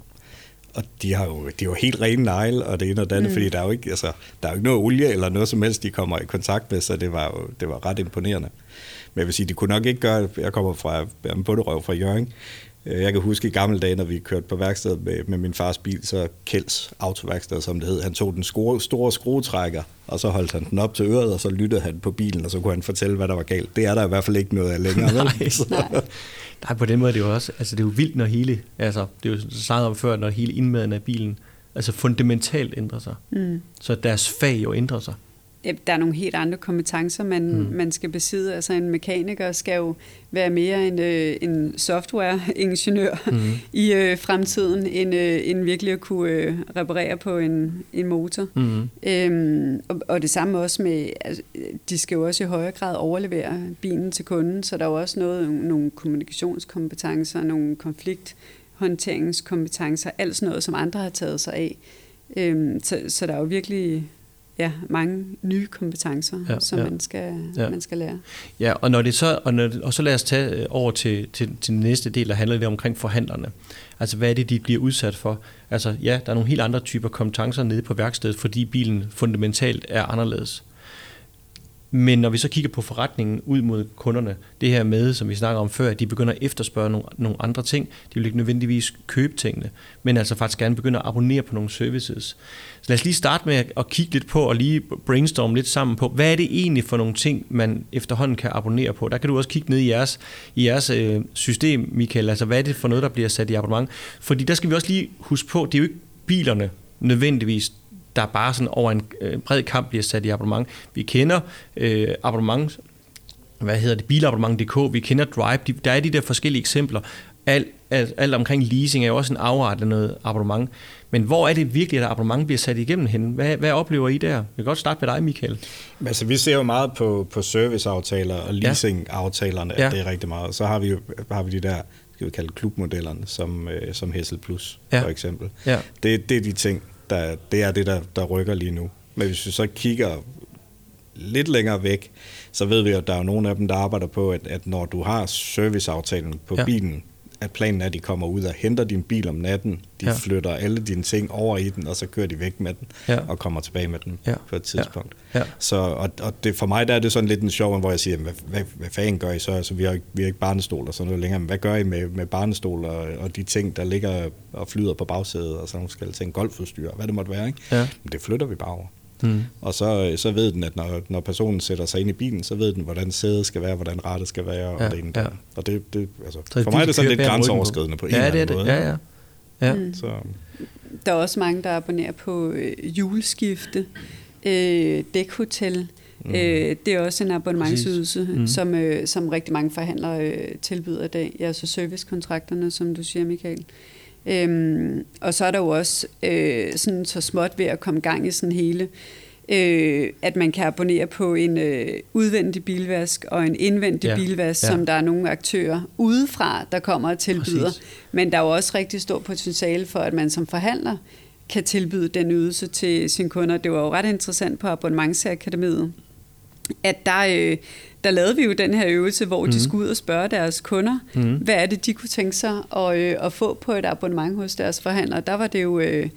S4: Og de har jo, de er jo helt rene negle, og det ene og det andet, mm. fordi der er, jo ikke, altså, der er jo ikke noget olie eller noget som helst, de kommer i kontakt med, så det var jo det var ret imponerende. Men jeg vil sige, de kunne nok ikke gøre, jeg kommer fra en bunderøv fra Jørgen, jeg kan huske i gamle dage, når vi kørte på værkstedet med, med min fars bil, så Kjelds autoværksted, som det hed, han tog den store, store skruetrækker, og så holdt han den op til øret, og så lyttede han på bilen, og så kunne han fortælle, hvad der var galt. Det er der i hvert fald ikke noget af længere. nej,
S2: nej. nej, på den måde er det jo også, altså det er jo vildt, når hele, altså det er jo sagt om før, når hele indmaden af bilen, altså fundamentalt ændrer sig. Mm. Så deres fag jo ændrer sig
S1: der er nogle helt andre kompetencer, man, mm. man skal besidde. Altså en mekaniker skal jo være mere en, øh, en software-ingeniør mm. i øh, fremtiden, end, øh, end virkelig at kunne øh, reparere på en, en motor. Mm. Øhm, og, og det samme også med, altså, de skal jo også i højere grad overlevere bilen til kunden, så der er jo også noget, nogle kommunikationskompetencer, nogle konflikthåndteringskompetencer, alt sådan noget, som andre har taget sig af. Øhm, så, så der er jo virkelig ja, mange nye kompetencer, ja, som ja. Man, skal, ja. man skal lære.
S2: Ja, og, når det så, og, når, og så lad os tage øh, over til, til, til den næste del, der handler det omkring forhandlerne. Altså, hvad er det, de bliver udsat for? Altså, ja, der er nogle helt andre typer kompetencer nede på værkstedet, fordi bilen fundamentalt er anderledes. Men når vi så kigger på forretningen ud mod kunderne, det her med, som vi snakker om før, at de begynder at efterspørge nogle, nogle andre ting, de vil ikke nødvendigvis købe tingene, men altså faktisk gerne begynde at abonnere på nogle services. Så lad os lige starte med at kigge lidt på og lige brainstorme lidt sammen på, hvad er det egentlig for nogle ting, man efterhånden kan abonnere på? Der kan du også kigge ned i jeres, i jeres øh, system, Michael, altså hvad er det for noget, der bliver sat i abonnement? Fordi der skal vi også lige huske på, det er jo ikke bilerne nødvendigvis, der bare sådan over en øh, bred kamp bliver sat i abonnement. Vi kender øh, abonnement, hvad hedder det, bilabonnement.dk, vi kender Drive, de, der er de der forskellige eksempler. Alt, alt, alt omkring leasing er jo også en afart af noget abonnement. Men hvor er det virkelig, at abonnement bliver sat igennem hen? Hvad, hvad oplever I der? Jeg kan godt starte med dig, Michael.
S4: Altså, vi ser jo meget på, på serviceaftaler og leasingaftalerne, ja. at det er rigtig meget. Så har vi jo har vi de der skal vi kalde klubmodellerne, som, øh, som Hessel Plus, ja. for eksempel. Ja. Det, det er de ting, der, det er det, der, der rykker lige nu. Men hvis vi så kigger lidt længere væk, så ved vi, at der er nogle af dem, der arbejder på, at, at når du har serviceaftalen på ja. bilen, at planen er, at de kommer ud og henter din bil om natten, de ja. flytter alle dine ting over i den, og så kører de væk med den, ja. og kommer tilbage med den ja. på et tidspunkt. Ja. Ja. Så, og, og det, for mig der er det sådan lidt en sjov, hvor jeg siger, hvad, hvad, hvad fanden gør I så? Altså, vi, har, vi har ikke barnestol og sådan noget længere, men hvad gør I med, med barnestol og, og de ting, der ligger og flyder på bagsædet, og sådan nogle skal ting, golfudstyr, hvad det måtte være, ikke? Ja. Men det flytter vi bare over. Mm. Og så, så ved den, at når, når personen sætter sig ind i bilen, så ved den, hvordan sædet skal være, hvordan rettet skal være, og ja, det ene ja. Og det, det, altså, så for mig er det sådan lidt grænseoverskridende på, på en ja, eller anden måde. Ja, ja. ja. Mm. Så.
S1: Der er også mange, der abonnerer på øh, juleskifte, øh, dækhotel. Mm. Øh, det er også en abonnementsydelse, mm. som, øh, som rigtig mange forhandlere øh, tilbyder i dag. Ja, så servicekontrakterne, som du siger, Michael. Øhm, og så er der jo også øh, sådan så småt ved at komme gang i sådan hele øh, at man kan abonnere på en øh, udvendig bilvask og en indvendig ja. bilvask, ja. som der er nogle aktører udefra, der kommer og tilbyder. Præcis. Men der er jo også rigtig stor potentiale for, at man som forhandler kan tilbyde den ydelse til sine kunder. Det var jo ret interessant på Abonnementsakademiet, at der, øh, der lavede vi jo den her øvelse, hvor mm. de mhm. skulle ud og spørge deres kunder, mm. hvad er det, de kunne tænke sig at, øh, at få på et abonnement hos deres forhandler. Der var det jo øh,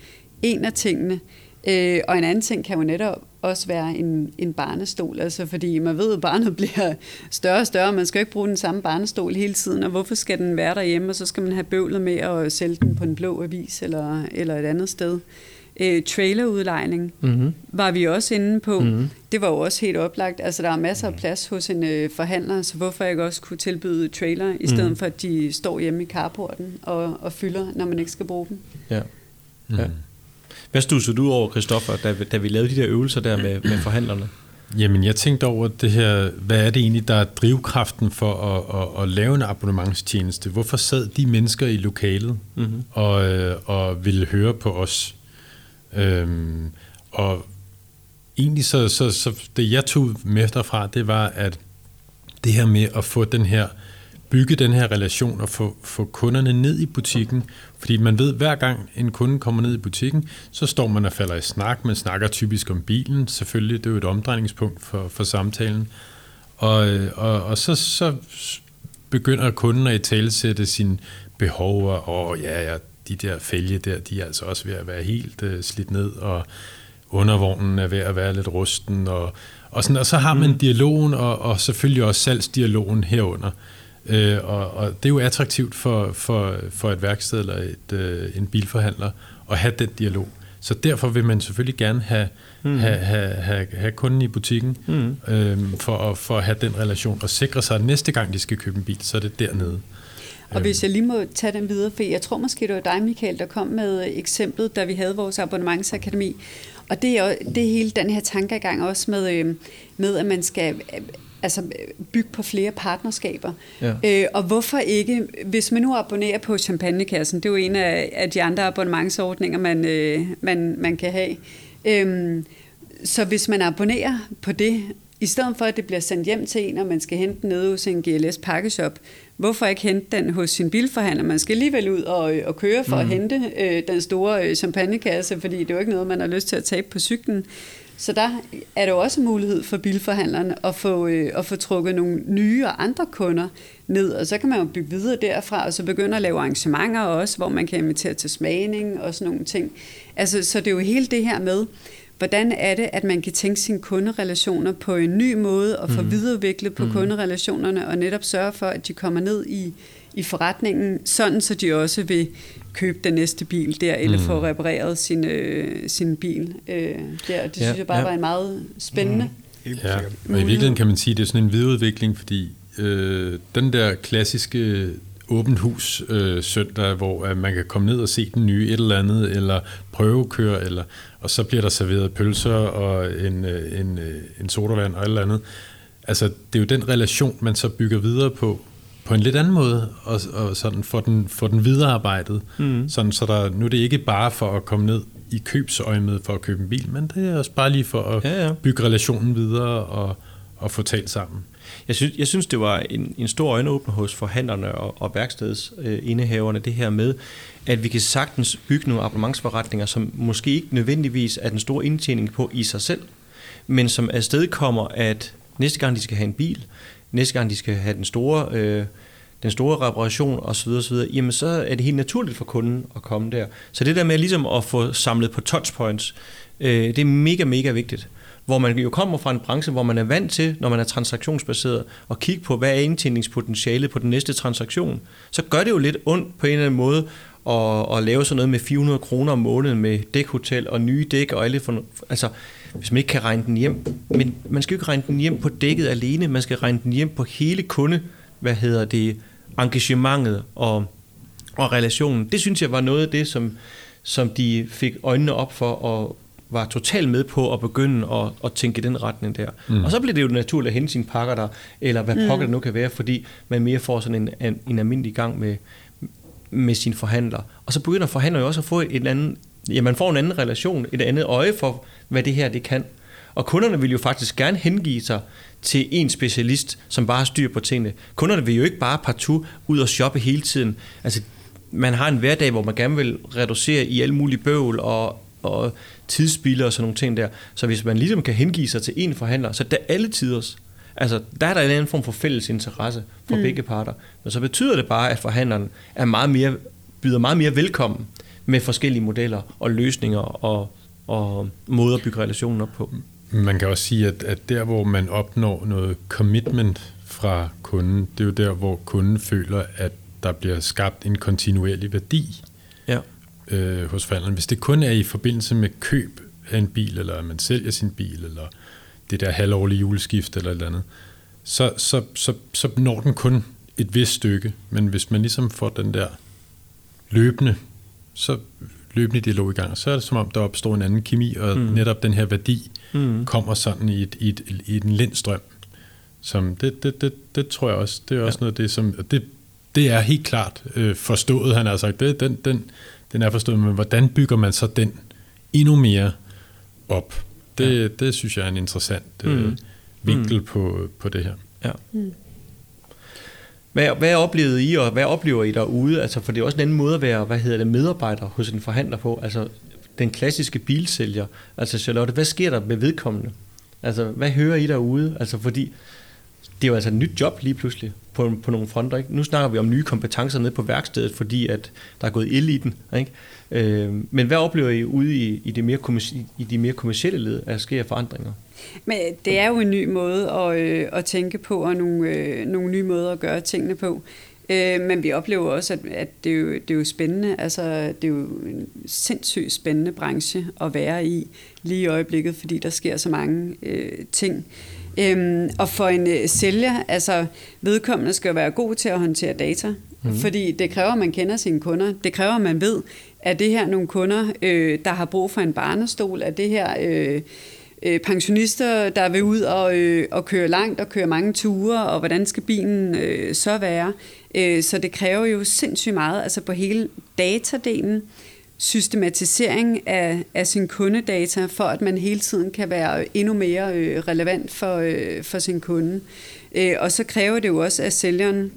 S1: en af tingene. Øh, og en anden ting kan jo netop også være en, en barnestol, altså fordi man ved, at barnet bliver større og større, man skal ikke bruge den samme barnestol hele tiden, og hvorfor skal den være derhjemme, og så skal man have bøvlet med at sælge den på en blå avis eller, eller et andet sted. Øh, trailerudlejning mm-hmm. var vi også inde på. Mm-hmm. Det var jo også helt oplagt. Altså, der er masser af plads hos en øh, forhandler, så hvorfor ikke også kunne tilbyde trailer, i stedet mm-hmm. for at de står hjemme i carporten og, og fylder, når man ikke skal bruge dem.
S2: Ja. Mm. ja. Hvad stussede du over, Christoffer, da, da vi lavede de der øvelser der med, med forhandlerne?
S3: Jamen, jeg tænkte over det her, hvad er det egentlig, der er drivkraften for at, at, at lave en abonnementstjeneste? Hvorfor sad de mennesker i lokalet mm-hmm. og, øh, og ville høre på os? Øhm, og egentlig så, så, så det jeg tog med derfra, det var, at det her med at få den her bygge den her relation og få, få kunderne ned i butikken. Fordi man ved, hver gang en kunde kommer ned i butikken, så står man og falder i snak. Man snakker typisk om bilen. Selvfølgelig, det er jo et omdrejningspunkt for, for samtalen. Og, øh, og, og så, så begynder kunden at i talesætte sine behov, og og ja, ja, de der fælge der, de er altså også ved at være helt uh, slidt ned, og undervognen er ved at være lidt rusten, og, og, sådan, og så har man mm. dialogen, og, og selvfølgelig også salgsdialogen herunder. Øh, og, og det er jo attraktivt for, for, for et værksted eller et, øh, en bilforhandler at have den dialog. Så derfor vil man selvfølgelig gerne have, mm. have, have, have, have kunden i butikken mm. øhm, for, at, for at have den relation og sikre sig, at næste gang de skal købe en bil, så er det dernede.
S1: Og hvis jeg lige må tage den videre, for jeg tror måske, det var dig, Michael, der kom med eksemplet, da vi havde vores abonnementsakademi. Og det er, det er hele den her tankegang også med, øh, med at man skal altså bygge på flere partnerskaber. Ja. Øh, og hvorfor ikke, hvis man nu abonnerer på Champagnekassen, det er jo en af, af de andre abonnementsordninger, man, øh, man, man kan have. Øhm, så hvis man abonnerer på det, i stedet for at det bliver sendt hjem til en, og man skal hente den nede hos en GLS pakkeshop, hvorfor ikke hente den hos sin bilforhandler? Man skal alligevel ud og, og køre for mm. at hente øh, den store øh, champagnekasse, fordi det er jo ikke noget, man har lyst til at tabe på cyklen. Så der er der jo også mulighed for bilforhandlerne at få, øh, at få trukket nogle nye og andre kunder ned, og så kan man jo bygge videre derfra, og så begynde at lave arrangementer også, hvor man kan invitere til smagning og sådan nogle ting. Altså, så det er jo hele det her med, hvordan er det, at man kan tænke sine kunderelationer på en ny måde, og få mm. videreudviklet på mm. kunderelationerne, og netop sørge for, at de kommer ned i, i forretningen, sådan så de også vil købe den næste bil der, eller mm. få repareret sin, øh, sin bil øh, der. Det ja, synes jeg bare ja. var en meget spændende
S3: mm. Ja, og i virkeligheden kan man sige, at det er sådan en videreudvikling, fordi øh, den der klassiske åbent hus øh, søndag, hvor øh, man kan komme ned og se den nye et eller andet, eller prøvekøre, eller, og så bliver der serveret pølser og en, øh, en, øh, en sodavand og eller andet. Altså, det er jo den relation, man så bygger videre på, på en lidt anden måde, og, og sådan få den, få den viderearbejdet. Mm. Sådan, så der, nu er det ikke bare for at komme ned i købsøjemed for at købe en bil, men det er også bare lige for at ja, ja. bygge relationen videre og, og få talt sammen.
S2: Jeg synes, jeg synes det var en, en stor øjenåbner hos forhandlerne og, og værkstedsindehaverne, det her med, at vi kan sagtens bygge nogle abonnementsforretninger, som måske ikke nødvendigvis er den store indtjening på i sig selv, men som afstedkommer, at næste gang de skal have en bil, næste gang de skal have den store, øh, den store reparation osv., osv., jamen så er det helt naturligt for kunden at komme der. Så det der med ligesom at få samlet på touchpoints, øh, det er mega, mega vigtigt. Hvor man jo kommer fra en branche, hvor man er vant til, når man er transaktionsbaseret, at kigge på, hvad er indtjeningspotentialet på den næste transaktion. Så gør det jo lidt ondt på en eller anden måde at, at lave sådan noget med 400 kroner om måneden med dækhotel og nye dæk og alle for, altså hvis man ikke kan regne den hjem. Men man skal jo ikke regne den hjem på dækket alene, man skal regne den hjem på hele kunde, hvad hedder det, engagementet og, og relationen. Det synes jeg var noget af det, som, som de fik øjnene op for og var totalt med på at begynde at, at tænke i den retning der. Mm. Og så bliver det jo naturligt at hente sine pakker der, eller hvad mm. pokker det nu kan være, fordi man mere får sådan en, en, en almindelig gang med, med sin forhandler. Og så begynder forhandler jo også at få et andet, ja, man får en anden relation, et andet øje for, hvad det her det kan. Og kunderne vil jo faktisk gerne hengive sig til en specialist, som bare har styr på tingene. Kunderne vil jo ikke bare partout ud og shoppe hele tiden. Altså, man har en hverdag, hvor man gerne vil reducere i alle mulige bøvl og, og tidsspilder og sådan nogle ting der. Så hvis man ligesom kan hengive sig til en forhandler, så er det alle tiders. Altså, der er der en anden form for fælles interesse for mm. begge parter. Men så betyder det bare, at forhandleren er meget mere, byder meget mere velkommen med forskellige modeller og løsninger og, og måder at bygge relationen op på.
S3: Man kan også sige, at, at der, hvor man opnår noget commitment fra kunden, det er jo der, hvor kunden føler, at der bliver skabt en kontinuerlig værdi ja. øh, hos forhandleren. Hvis det kun er i forbindelse med køb af en bil, eller at man sælger sin bil, eller det der halvårlige juleskift eller et eller andet, så, så, så, så når den kun et vist stykke. Men hvis man ligesom får den der løbende, så løbende dialog i gang, så er det som om, der opstår en anden kemi, og mm. netop den her værdi mm. kommer sådan i, et, i, et, i en lindstrøm. Som det, det, det, det tror jeg også, det er også ja. noget det, som, det, det er helt klart øh, forstået, han har sagt, det, den, den, den er forstået, men hvordan bygger man så den endnu mere op? Det, ja. det synes jeg er en interessant øh, mm. vinkel mm. På, på det her. Ja. Mm.
S2: Hvad, hvad oplevede I, og hvad oplever I derude? Altså, for det er også en anden måde at være hvad hedder det, medarbejder hos en forhandler på. Altså, den klassiske bilsælger. Altså, Charlotte, hvad sker der med vedkommende? Altså, hvad hører I derude? Altså, fordi det er jo altså et nyt job lige pludselig på, på nogle fronter. Ikke? Nu snakker vi om nye kompetencer nede på værkstedet, fordi at der er gået ild i den. Ikke? Øh, men hvad oplever I ude i, i, det mere i de mere kommersielle led, at sker forandringer?
S1: Men øh, det er jo en ny måde at, øh, at tænke på, og nogle, øh, nogle nye måder at gøre tingene på. Øh, men vi oplever også, at, at det, er jo, det er jo spændende. Altså, det er jo en sindssygt spændende branche at være i lige i øjeblikket, fordi der sker så mange øh, ting. Øhm, og for en øh, sælger, altså vedkommende skal være god til at håndtere data, mm. fordi det kræver, at man kender sine kunder. Det kræver, at man ved, at det her nogle kunder, øh, der har brug for en barnestol, at det her øh, øh, pensionister, der vil ud og, øh, og køre langt og køre mange ture, og hvordan skal bilen øh, så være. Øh, så det kræver jo sindssygt meget, altså på hele datadelen, systematisering af, af sin kundedata, for at man hele tiden kan være endnu mere øh, relevant for, øh, for sin kunde. Øh, og så kræver det jo også af sælgeren,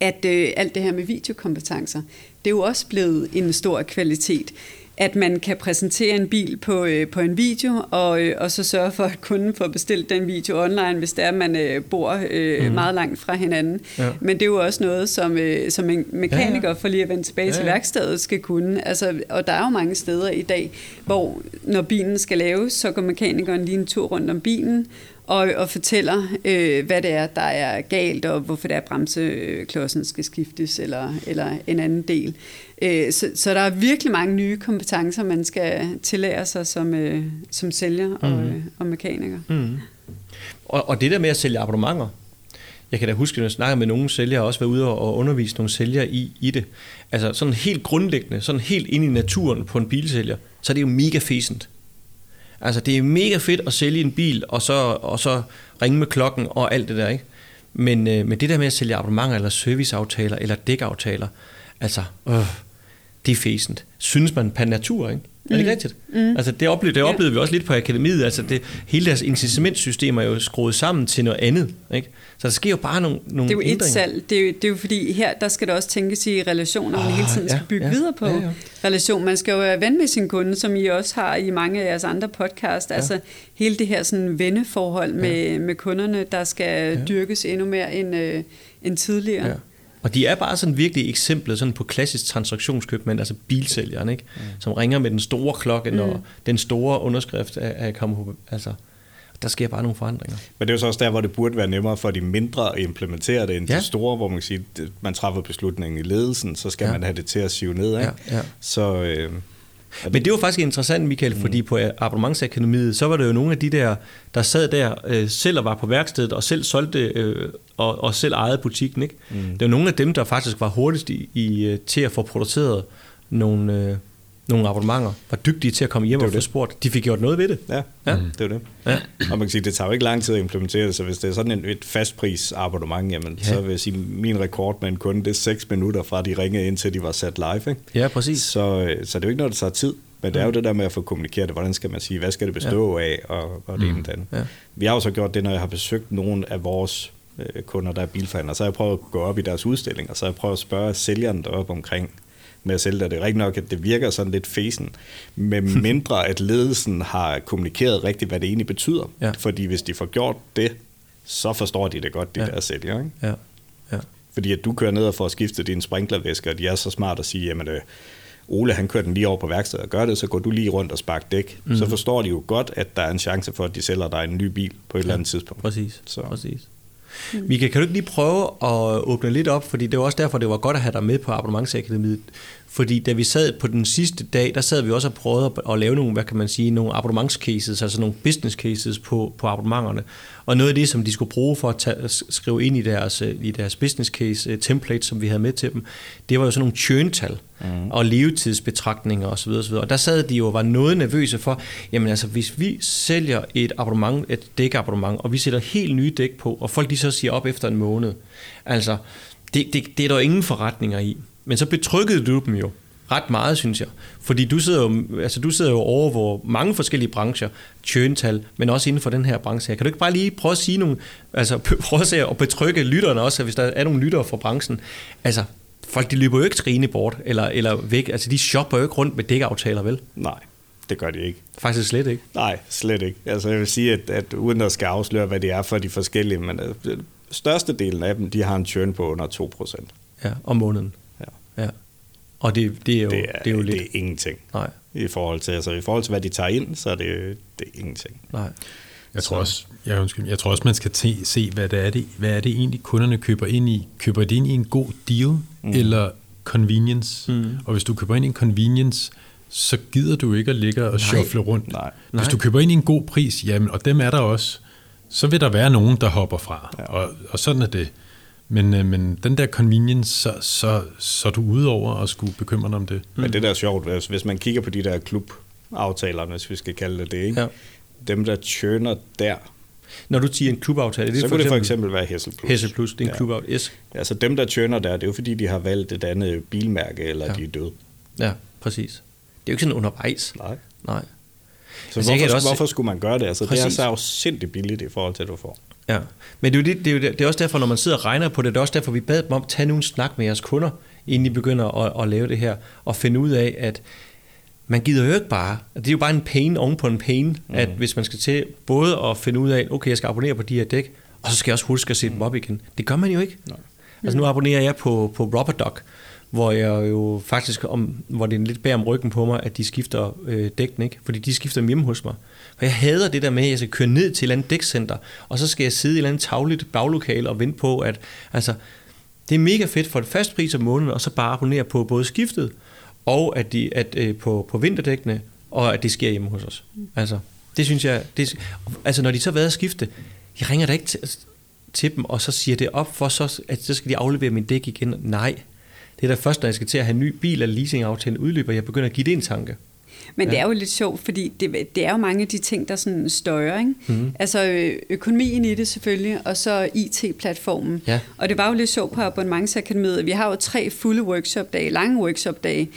S1: at øh, alt det her med videokompetencer, det er jo også blevet en stor kvalitet at man kan præsentere en bil på, øh, på en video, og, øh, og så sørge for, at kunden får bestilt den video online, hvis det er, at man øh, bor øh, mm. meget langt fra hinanden. Ja. Men det er jo også noget, som, øh, som en mekaniker, ja, ja. for lige at vende tilbage ja, ja. til værkstedet, skal kunne. Altså, og der er jo mange steder i dag, hvor når bilen skal laves, så går mekanikeren lige en tur rundt om bilen, og, og fortæller, øh, hvad det er, der er galt, og hvorfor det er, at bremseklodsen skal skiftes, eller, eller en anden del. Øh, så, så der er virkelig mange nye kompetencer, man skal tillære sig som, øh, som sælger og, mm. øh, og mekaniker. Mm.
S2: Og, og det der med at sælge abonnementer, jeg kan da huske, at jeg snakkede med nogle sælgere, og også været ude og undervise nogle sælgere i, i det. Altså sådan helt grundlæggende, sådan helt ind i naturen på en bilsælger, så er det jo mega fæsent. Altså det er mega fedt at sælge en bil, og så, og så ringe med klokken og alt det der, ikke? Men, øh, men det der med at sælge abonnementer, eller serviceaftaler, eller dækaftaler, altså, øh, det er fæsent. Synes man per natur, ikke? Er det mm. rigtigt? Mm. Altså, det oplevede, det oplevede ja. vi også lidt på akademiet. Altså, det, hele deres incitamentsystem er jo skruet sammen til noget andet. Ikke? Så der sker jo bare nogle, nogle
S1: Det er jo ændringer. et salg. Det er jo, det er jo fordi, her der skal det også tænkes i relationer, oh, man hele tiden ja, skal bygge ja, videre på. Ja, ja. Relation. Man skal jo være ven med sin kunde, som I også har i mange af jeres andre podcast. Ja. Altså, hele det her sådan venneforhold med, ja. med kunderne, der skal ja. dyrkes endnu mere end, øh, end tidligere. Ja.
S2: Og de er bare sådan virkelig eksemplet sådan på klassisk transaktionskøbmand, altså bilsælgeren, ikke? Mm. som ringer med den store klokke, når mm. den store underskrift er, er kommet på. Altså, der sker bare nogle forandringer.
S4: Men det er jo så også der, hvor det burde være nemmere for de mindre at implementere det, end ja. de store, hvor man kan sige, man træffer beslutningen i ledelsen, så skal ja. man have det til at sive ned. Ikke? Ja, ja. Så, øh,
S2: men det var faktisk interessant, Michael, fordi mm. på abonnementsakademiet, så var det jo nogle af de der, der sad der øh, selv og var på værkstedet, og selv solgte øh, og, og selv ejede butikken. Ikke? Mm. Det var nogle af dem, der faktisk var hurtigst i, i, øh, til at få produceret nogle, øh, nogle abonnementer, var dygtige til at komme hjem og få spurgt. De fik gjort noget ved det.
S4: Ja, ja. Mm. det var det. Ja. Og man kan sige, det tager jo ikke lang tid at implementere det, så hvis det er sådan en, et fastpris abonnement, jamen, ja. så vil jeg sige, min rekord med en kunde, det er 6 minutter fra, de ringede ind til, de var sat live. Ikke?
S2: Ja, præcis.
S4: Så, øh, så det er jo ikke noget, der tager tid. Men det er jo mm. det der med at få kommunikeret det. Hvordan skal man sige, hvad skal det bestå ja. af, og, og det mm. ene den. Ja. Vi har jo så gjort det, når jeg har besøgt nogle af vores øh, kunder, der er bilforhandlere, så har jeg prøvet at gå op i deres udstillinger, så har jeg prøvet at spørge sælgeren deroppe omkring, med at sælge det. Det er rigtig nok, at det virker sådan lidt fesen, med mindre at ledelsen har kommunikeret rigtigt, hvad det egentlig betyder. Ja. Fordi hvis de får gjort det, så forstår de det godt, de ja. der sælger. Ikke? Ja. Ja. Fordi at du kører ned og får skiftet din sprinklervæske, og de er så smart at sige, jamen øh, Ole han kører den lige over på værkstedet og gør det, så går du lige rundt og sparker dæk. Mm. Så forstår de jo godt, at der er en chance for, at de sælger dig en ny bil på et ja. eller andet tidspunkt.
S2: Præcis, så. præcis. Mm. Mika, kan du ikke lige prøve at åbne lidt op, fordi det var også derfor, det var godt at have dig med på Abonnementsakademiet. Fordi da vi sad på den sidste dag, der sad vi også og prøvede at, lave nogle, hvad kan man sige, nogle abonnementscases, altså nogle business cases på, på abonnementerne. Og noget af det, som de skulle bruge for at tage, skrive ind i deres, i deres business case uh, template, som vi havde med til dem, det var jo sådan nogle churn-tal mm. og levetidsbetragtninger osv. osv. Og der sad de jo og var noget nervøse for, jamen altså, hvis vi sælger et abonnement, et dækabonnement, og vi sætter helt nye dæk på, og folk de så siger op efter en måned, altså, det, det, det er der ingen forretninger i. Men så betrykkede du dem jo ret meget, synes jeg. Fordi du sidder jo, altså, du sidder jo over hvor mange forskellige brancher, churntal, men også inden for den her branche her. Kan du ikke bare lige prøve at sige nogle, altså prøve at, betrykke lytterne også, hvis der er nogle lyttere fra branchen. Altså, folk de løber jo ikke skrigende bort, eller, eller væk. Altså, de shopper jo ikke rundt med dækaftaler, vel?
S4: Nej, det gør de ikke.
S2: Faktisk slet ikke?
S4: Nej, slet ikke. Altså, jeg vil sige, at, at uden at skal afsløre, hvad det er for de forskellige, men øh, størstedelen af dem, de har en churn på under 2%.
S2: Ja, om måneden. Og det, det, er jo,
S4: det, er,
S2: det er jo
S4: lidt... Det er ingenting.
S2: Nej.
S4: I forhold til, altså, i forhold til, hvad de tager ind, så er det, det er ingenting.
S2: Nej.
S3: Jeg tror, også, jeg, undskyld, jeg tror også, man skal te, se, hvad det, er det, hvad er det egentlig, kunderne køber ind i. Køber de ind i en god deal, mm. eller convenience? Mm. Og hvis du køber ind i en convenience, så gider du ikke at ligge og shuffle rundt.
S4: Nej.
S3: Hvis du køber ind i en god pris, jamen, og dem er der også, så vil der være nogen, der hopper fra. Ja. Og, og sådan er det. Men, øh, men den der convenience, så, så, så er du ude over at skulle bekymre dig om det.
S4: Mm. Men det der er sjovt, hvis, hvis man kigger på de der klubaftaler, hvis vi skal kalde det det, ikke? Ja. dem der churner der,
S2: når du siger en klubaftale,
S4: det så kunne det for eksempel være Hessel Plus.
S2: Hessel Plus, det er en ja. klubaftale, yes.
S4: Altså dem, der churner der, det er jo fordi, de har valgt et andet bilmærke, eller ja. de er døde.
S2: Ja, præcis. Det er jo ikke sådan undervejs.
S4: Nej.
S2: Nej.
S4: Så altså, hvorfor, også... hvorfor skulle man gøre det? Altså, præcis. det er så afsindigt billigt i forhold til, at du får.
S2: Ja, men det er, jo det, det, er jo det, det er også derfor, når man sidder og regner på det, det er også derfor, vi bad dem om at tage nogle snak med jeres kunder, inden I begynder at, at lave det her, og finde ud af, at man gider jo ikke bare, det er jo bare en pain oven på en pain, mm. at hvis man skal til både at finde ud af, okay, jeg skal abonnere på de her dæk, og så skal jeg også huske at se dem op igen. Det gør man jo ikke. Nej. Altså nu abonnerer jeg på, på Rubber hvor jeg jo faktisk, om, hvor det er lidt bag om ryggen på mig, at de skifter øh, dækken, ikke? fordi de skifter dem hjemme hos mig. For jeg hader det der med, at jeg skal køre ned til et eller andet dækcenter, og så skal jeg sidde i et eller andet tagligt baglokale og vente på, at altså, det er mega fedt for et fast pris om måneden, og så bare abonnere på både skiftet, og at, de, at øh, på, på vinterdækkene, og at det sker hjemme hos os. Altså, det synes jeg, det, altså når de så har været at skifte, jeg ringer da ikke til, til dem, og så siger det op for, så, at så skal de aflevere min dæk igen. Nej, det er da først, når jeg skal til at have en ny bil eller leasingaftale udløber, jeg begynder at give det en tanke.
S1: Men ja. det er jo lidt sjovt, fordi det, det er jo mange af de ting, der sådan støjer. Ikke? Mm. Altså økonomien i det selvfølgelig, og så IT-platformen. Ja. Og det var jo lidt sjovt på Abonnementsakademiet. Vi har jo tre fulde workshop-dage, lange workshop-dage,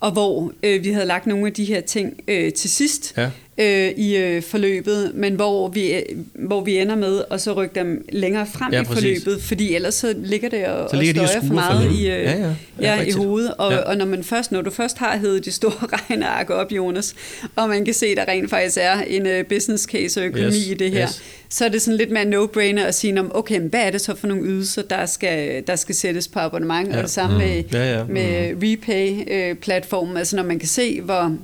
S1: og hvor øh, vi havde lagt nogle af de her ting øh, til sidst. Ja øh, i øh, forløbet, men hvor vi, øh, hvor vi ender med at så rykke dem længere frem ja, i forløbet, fordi ellers så ligger det og, så ligger og støjer de for meget for i, øh, ja, ja. Ja, ja, i hovedet. Og, ja. og når man først, når du først har hævet de store regneark op, Jonas, og man kan se, at der rent faktisk er en uh, business case og økonomi yes, i det her, yes. så er det sådan lidt mere no-brainer at sige, okay, hvad er det så for nogle ydelser, der skal, der skal sættes på abonnement, ja. og det samme mm. med, ja, ja. med mm. Repay-platformen, altså når man kan se, hvor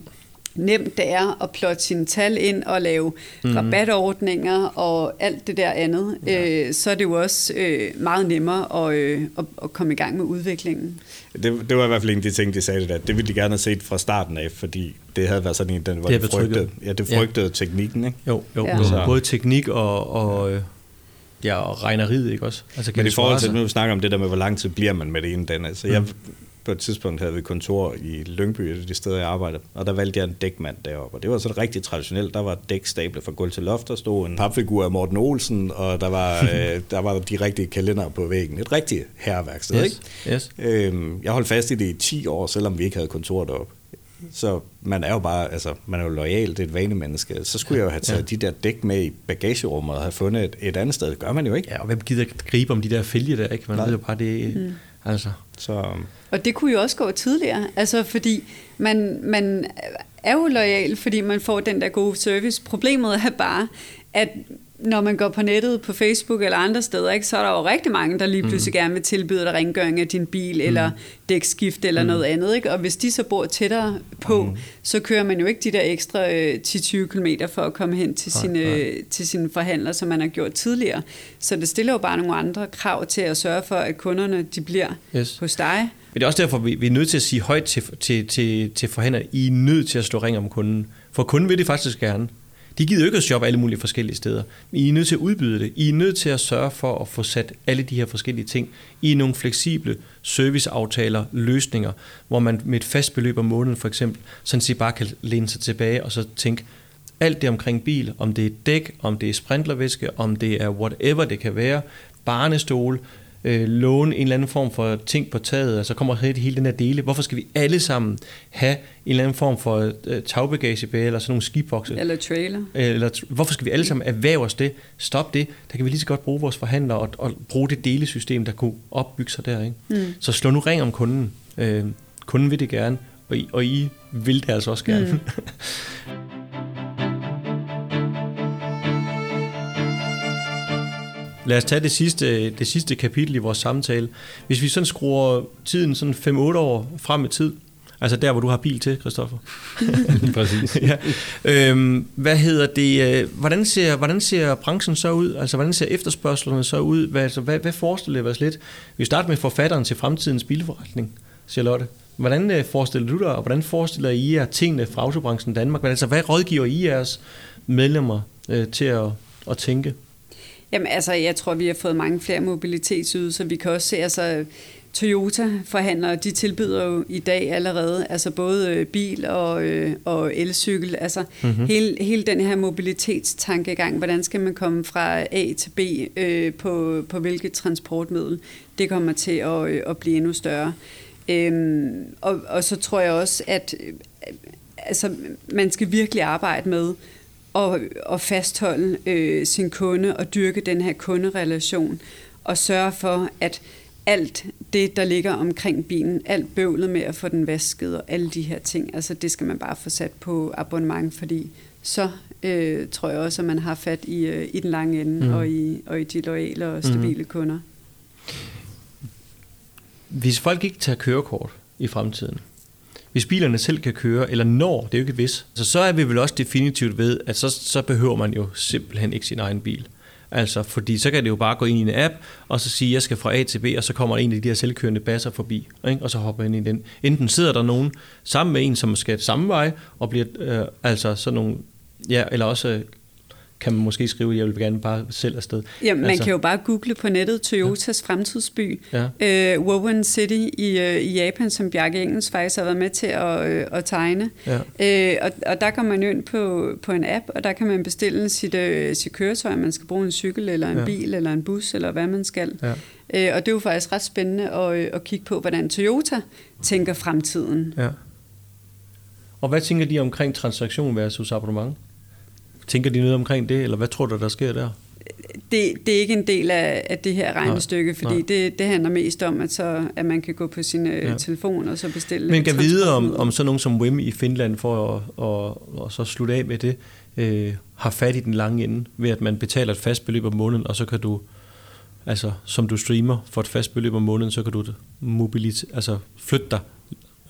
S1: nemt det er at plotte sine tal ind og lave mm. rabatordninger og alt det der andet, ja. øh, så er det jo også øh, meget nemmere at, øh, at, at komme i gang med udviklingen.
S4: Det, det var i hvert fald en af de ting, de sagde det der. Det ville de gerne have set fra starten af, fordi det havde været sådan en, den, hvor det de frygtede, ja, det frygtede ja. teknikken. Ikke?
S2: Jo, jo, ja. jo. både teknik og, og, øh, ja, og regneriet, ikke også?
S4: Altså, kan Men i forhold til, nu vi snakker om det der med, hvor lang tid bliver man med det ene den, altså mm. På et tidspunkt havde vi kontor i Lyngby, et af de steder, jeg arbejdede, og der valgte jeg en dækmand deroppe, og det var sådan rigtig traditionelt. Der var dæk stablet fra gulv til loft, der stod en papfigur af Morten Olsen, og der var, øh, der var de rigtige kalender på væggen. Et rigtigt herreværksted, yes. ikke? Yes. Øhm, jeg holdt fast i det i 10 år, selvom vi ikke havde kontor deroppe. Så man er jo bare, altså, man er jo lojal, det er et vanemenneske. Så skulle jeg jo have taget ja. de der dæk med i bagagerummet og have fundet et, et andet sted. Det gør man jo ikke.
S2: Ja, og hvem gider gribe om de der fælge der, ikke? Man Nej. ved jo bare, det mm. Altså.
S1: Så. Og det kunne jo også gå tidligere, altså fordi man, man er jo lojal, fordi man får den der gode service. Problemet er bare, at når man går på nettet, på Facebook eller andre steder, ikke, så er der jo rigtig mange, der lige pludselig mm. gerne vil tilbyde dig rengøring af din bil, mm. eller dækskift eller mm. noget andet. Ikke? Og hvis de så bor tættere på, mm. så kører man jo ikke de der ekstra øh, 10-20 km for at komme hen til, sine, øh, til sine forhandler, som man har gjort tidligere. Så det stiller jo bare nogle andre krav til at sørge for, at kunderne de bliver yes. hos dig.
S2: Men det er også derfor, vi, vi er nødt til at sige højt til, til, til, til forhandlere, I er nødt til at stå ring om kunden. For kunden vil det faktisk gerne. De gider jo ikke at shoppe alle mulige forskellige steder. I er nødt til at udbyde det. I er nødt til at sørge for at få sat alle de her forskellige ting i nogle fleksible serviceaftaler, løsninger, hvor man med et fast beløb om måneden for eksempel, sådan set bare kan læne sig tilbage og så tænke, alt det omkring bil, om det er dæk, om det er sprintlervæske, om det er whatever det kan være, barnestol, øh, låne en eller anden form for ting på taget, altså kommer hele, hele den her dele. Hvorfor skal vi alle sammen have en eller anden form for øh, tagbagagebære eller sådan nogle skibokse?
S1: Eller trailer.
S2: Eller, hvorfor skal vi alle sammen erhverve os det? Stop det. Der kan vi lige så godt bruge vores forhandlere og, og bruge det delesystem, der kunne opbygge sig der. Ikke? Mm. Så slå nu ring om kunden. Øh, kunden vil det gerne, og I, og I vil det altså også gerne. Mm. Lad os tage det sidste, det sidste kapitel i vores samtale. Hvis vi sådan skruer tiden sådan 5-8 år frem i tid, altså der, hvor du har bil til, Christoffer.
S3: Præcis.
S2: ja. øhm, hvad hedder det? Øh, hvordan ser, hvordan ser branchen så ud? Altså, hvordan ser efterspørgslerne så ud? Hvad, altså, hvad, hvad forestiller vi os lidt? Vi starter med forfatteren til fremtidens bilforretning, Charlotte. Hvordan øh, forestiller du dig, og hvordan forestiller I jer tingene fra autobranchen Danmark? Altså, hvad rådgiver I jeres medlemmer øh, til at, at tænke?
S1: Jamen altså, jeg tror, vi har fået mange flere mobilitetsydelser. Vi kan også se, altså Toyota-forhandlere, de tilbyder jo i dag allerede, altså både øh, bil og, øh, og elcykel, altså mm-hmm. hele, hele den her mobilitetstankegang, hvordan skal man komme fra A til B øh, på, på hvilket transportmiddel, det kommer til at, øh, at blive endnu større. Øhm, og, og så tror jeg også, at øh, altså, man skal virkelig arbejde med, at, at fastholde øh, sin kunde og dyrke den her kunderelation og sørge for, at alt det, der ligger omkring bilen, alt bøvlet med at få den vasket og alle de her ting, altså det skal man bare få sat på abonnement, fordi så øh, tror jeg også, at man har fat i, øh, i den lange ende mm. og, i, og i de loyale og stabile mm. kunder.
S2: Hvis folk ikke tager kørekort i fremtiden, hvis bilerne selv kan køre, eller når, det er jo ikke vis, så, så er vi vel også definitivt ved, at så, så behøver man jo simpelthen ikke sin egen bil. Altså, fordi så kan det jo bare gå ind i en app, og så sige, at jeg skal fra A til B, og så kommer en af de her selvkørende basser forbi, ikke? og så hopper ind i den. Enten sidder der nogen sammen med en, som skal samme vej, og bliver øh, altså sådan nogle, ja, eller også kan man måske skrive, at jeg vil gerne bare selv afsted.
S1: Ja, man altså. kan jo bare google på nettet Toyotas ja. fremtidsby, ja. uh, Woven City i, uh, i Japan, som Bjarke Engels faktisk har været med til at, uh, at tegne. Ja. Uh, og, og der kommer man ind på, på en app, og der kan man bestille sit, uh, sit køretøj, man skal bruge en cykel, eller en ja. bil, eller en bus, eller hvad man skal. Ja. Uh, og det er jo faktisk ret spændende at, at kigge på, hvordan Toyota tænker fremtiden. Ja.
S2: Og hvad tænker de omkring transaktion versus abonnement? Tænker de noget omkring det, eller hvad tror du, der sker der?
S1: Det, det er ikke en del af, af det her regnestykke, nej, fordi nej. Det, det handler mest om, at, så, at man kan gå på sin øh, ja. telefon og så bestille
S2: Men kan vide, om, om sådan nogen som Wim i Finland, for at og, og så slutte af med det, øh, har fat i den lange ende, ved at man betaler et fast beløb om måneden, og så kan du, altså som du streamer for et fast beløb om måneden, så kan du mobilit, altså flytte dig.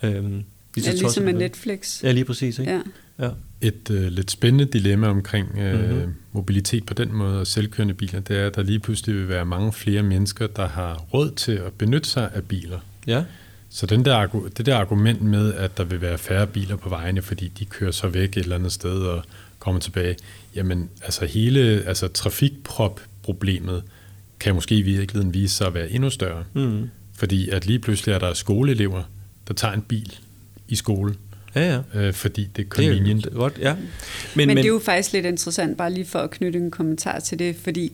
S1: Øh, ja, ligesom med Netflix.
S2: Ja, lige præcis. Ikke? Ja.
S3: Ja. Et øh, lidt spændende dilemma omkring øh, mm-hmm. mobilitet på den måde og selvkørende biler, det er, at der lige pludselig vil være mange flere mennesker, der har råd til at benytte sig af biler. Ja. Så den der, det der argument med, at der vil være færre biler på vejene, fordi de kører så væk et eller andet sted og kommer tilbage, jamen altså hele altså, trafikprop-problemet kan måske i virkeligheden vise sig at være endnu større. Mm. Fordi at lige pludselig er der skoleelever, der tager en bil i skole, Ja, ja. Øh, fordi det er convenient. Det er godt,
S1: ja. Men, men, men det er jo faktisk lidt interessant, bare lige for at knytte en kommentar til det, fordi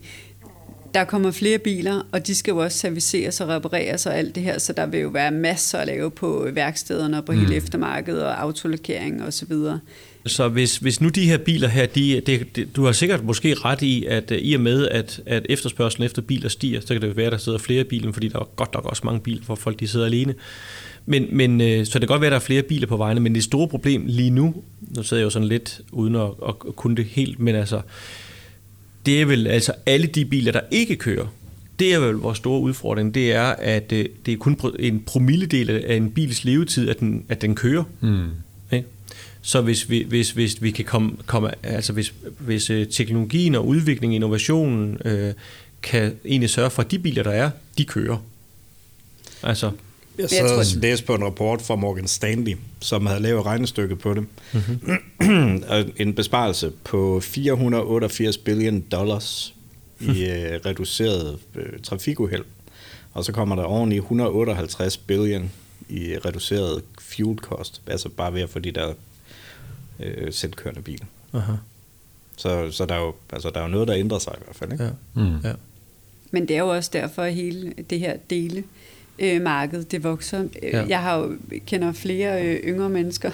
S1: der kommer flere biler, og de skal jo også serviceres og repareres og alt det her, så der vil jo være masser at lave på værkstederne og på mm. hele eftermarkedet og autolakering og så videre.
S2: Så hvis, hvis nu de her biler her, de, de, de, du har sikkert måske ret i, at uh, i og med, at, at efterspørgselen efter biler stiger, så kan det være, at der sidder flere i bilen, fordi der er godt nok også mange biler, hvor folk de sidder alene. Men, men uh, så det kan godt være, at der er flere biler på vejene, men det store problem lige nu, nu sidder jeg jo sådan lidt uden at, at kunne det helt, men altså, det er vel altså alle de biler, der ikke kører, det er vel vores store udfordring, det er, at uh, det er kun en promilledel af en bils levetid, at den, at den kører. Mm. Så hvis vi, hvis, hvis vi kan komme, komme altså hvis, hvis øh, teknologien og udviklingen, innovationen øh, kan egentlig sørge for, at de biler, der er, de kører. Altså,
S4: jeg sad og læste på en rapport fra Morgan Stanley, som havde lavet regnestykket på det. Mm-hmm. en besparelse på 488 billion dollars i uh, reduceret uh, trafikuheld. Og så kommer der oven i 158 billion i reduceret fuel cost, altså bare ved at få de der øh, selvkørende bil. Aha. Så, så der, er jo, altså, der er jo noget, der ændrer sig i hvert fald. Ikke? Ja. Mm.
S1: Ja. Men det er jo også derfor, at hele det her dele øh, marked, det vokser. Øh, ja. Jeg har jo, kender flere øh, yngre mennesker,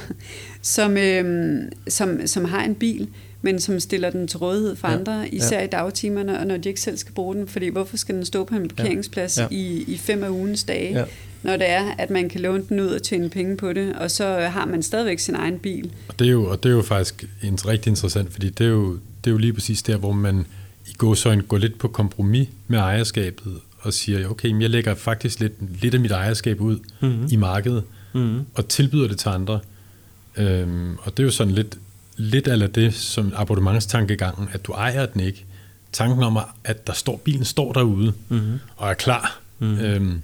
S1: som, øh, som, som har en bil, men som stiller den til rådighed for ja. andre, især ja. i dagtimerne, og når de ikke selv skal bruge den, fordi hvorfor skal den stå på en parkeringsplads ja. Ja. I, i fem af ugens dage? Ja når det er, at man kan låne den ud og tjene penge på det, og så har man stadigvæk sin egen bil.
S3: Og det er jo, og det er jo faktisk rigtig interessant, fordi det er jo, det er jo lige præcis der, hvor man i gåsøjne går lidt på kompromis med ejerskabet, og siger, okay, jeg lægger faktisk lidt, lidt af mit ejerskab ud mm-hmm. i markedet, mm-hmm. og tilbyder det til andre. Øhm, og det er jo sådan lidt, lidt af det, som abonnementstankegangen, at du ejer den ikke. Tanken om, at der står, bilen står derude mm-hmm. og er klar. Mm-hmm. Øhm,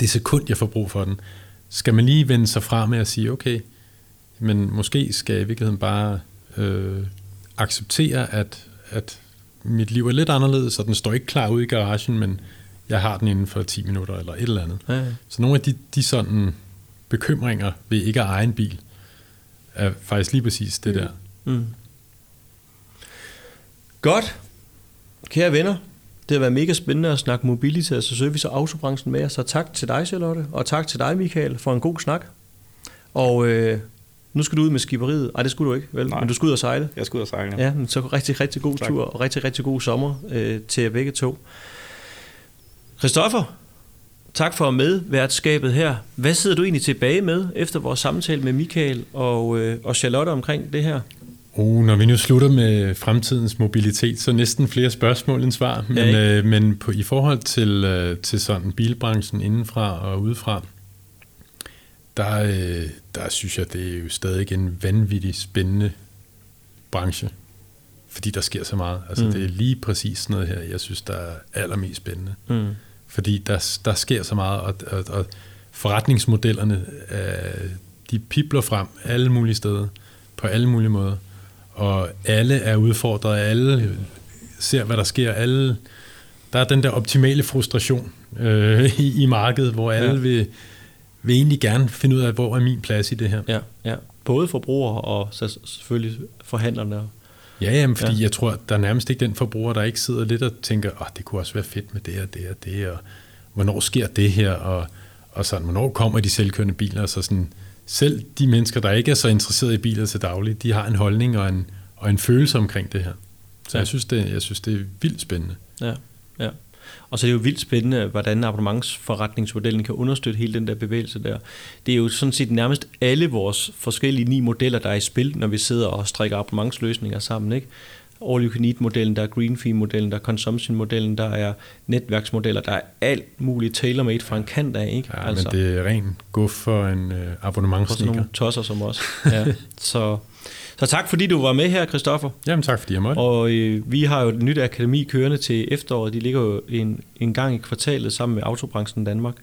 S3: det sekund, jeg får brug for den, skal man lige vende sig fra med at sige, okay, men måske skal jeg i virkeligheden bare øh, acceptere, at, at mit liv er lidt anderledes, og den står ikke klar ude i garagen, men jeg har den inden for 10 minutter eller et eller andet. Ja, ja. Så nogle af de, de sådan bekymringer ved ikke at eje en bil, er faktisk lige præcis det mm. der. Mm.
S2: Godt. Kære venner, det har været mega spændende at snakke mobilitet og service og autobranchen med jer. Så tak til dig, Charlotte, og tak til dig, Michael, for en god snak. Og øh, nu skal du ud med skiberiet. Nej, det skulle du ikke, vel? Nej. Men du skal ud og sejle.
S4: Jeg skal ud og sejle,
S2: ja. ja så rigtig, rigtig god tak. tur, og rigtig, rigtig god sommer øh, til jer begge to. Christoffer, tak for medværtskabet her. Hvad sidder du egentlig tilbage med efter vores samtale med Michael og, øh, og Charlotte omkring det her?
S3: Uh, når vi nu slutter med fremtidens mobilitet, så næsten flere spørgsmål end svar. Men, ja, øh, men på, i forhold til, øh, til sådan bilbranchen indenfra og udefra, der, øh, der synes jeg, det er jo stadig en vanvittig spændende branche. Fordi der sker så meget. Altså, mm. Det er lige præcis noget her, jeg synes, der er allermest spændende. Mm. Fordi der, der sker så meget, og, og, og forretningsmodellerne, øh, de pipler frem alle mulige steder, på alle mulige måder og alle er udfordret, alle ser, hvad der sker, alle, der er den der optimale frustration øh, i, i markedet, hvor alle ja. vil, vil egentlig gerne finde ud af, hvor er min plads i det her.
S2: Ja, ja. både forbrugere og selvfølgelig forhandlerne.
S3: Ja, jamen, fordi ja. jeg tror, der er nærmest ikke den forbruger, der ikke sidder lidt og tænker, åh, oh, det kunne også være fedt med det og det og det, og hvornår sker det her, og, og sådan, hvornår kommer de selvkørende biler, så sådan, selv de mennesker, der ikke er så interesserede i biler til daglig, de har en holdning og en, og en følelse omkring det her. Så ja. jeg, synes, det, jeg synes, det er vildt spændende.
S2: Ja, ja. Og så er det jo vildt spændende, hvordan abonnementsforretningsmodellen kan understøtte hele den der bevægelse der. Det er jo sådan set nærmest alle vores forskellige ni modeller, der er i spil, når vi sidder og strikker abonnementsløsninger sammen. Ikke? All You Can Eat-modellen, der er Green Fee-modellen, der er Consumption-modellen, der er netværksmodeller, der er alt muligt tailor-made fra en kant af. Ikke?
S3: Ja, altså, men det er ren guf for en øh, abonnementsstikker. For
S2: nogle tosser som os. Ja. så, så tak fordi du var med her, Christoffer.
S3: Jamen tak fordi jeg måtte.
S2: Og øh, vi har jo et nyt akademi kørende til efteråret. De ligger jo en, en gang i kvartalet sammen med Autobranchen Danmark.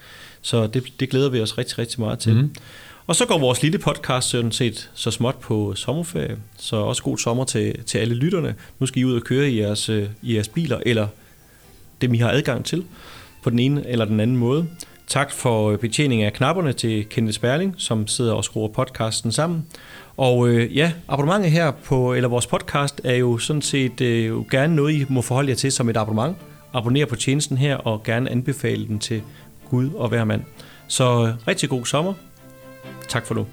S2: Så det, det glæder vi os rigtig, rigtig meget til. Mm. Og så går vores lille podcast sådan set så småt på sommerferie, så også god sommer til, til alle lytterne. Nu skal I ud og køre i jeres, øh, i jeres biler, eller dem I har adgang til, på den ene eller den anden måde. Tak for betjening af knapperne til Kenneth Sperling, som sidder og skruer podcasten sammen. Og øh, ja, abonnementet her på, eller vores podcast er jo sådan set øh, gerne noget, I må forholde jer til som et abonnement. Abonner på tjenesten her og gerne anbefale den til Gud og hver mand. Så øh, rigtig god sommer. Tak for nu.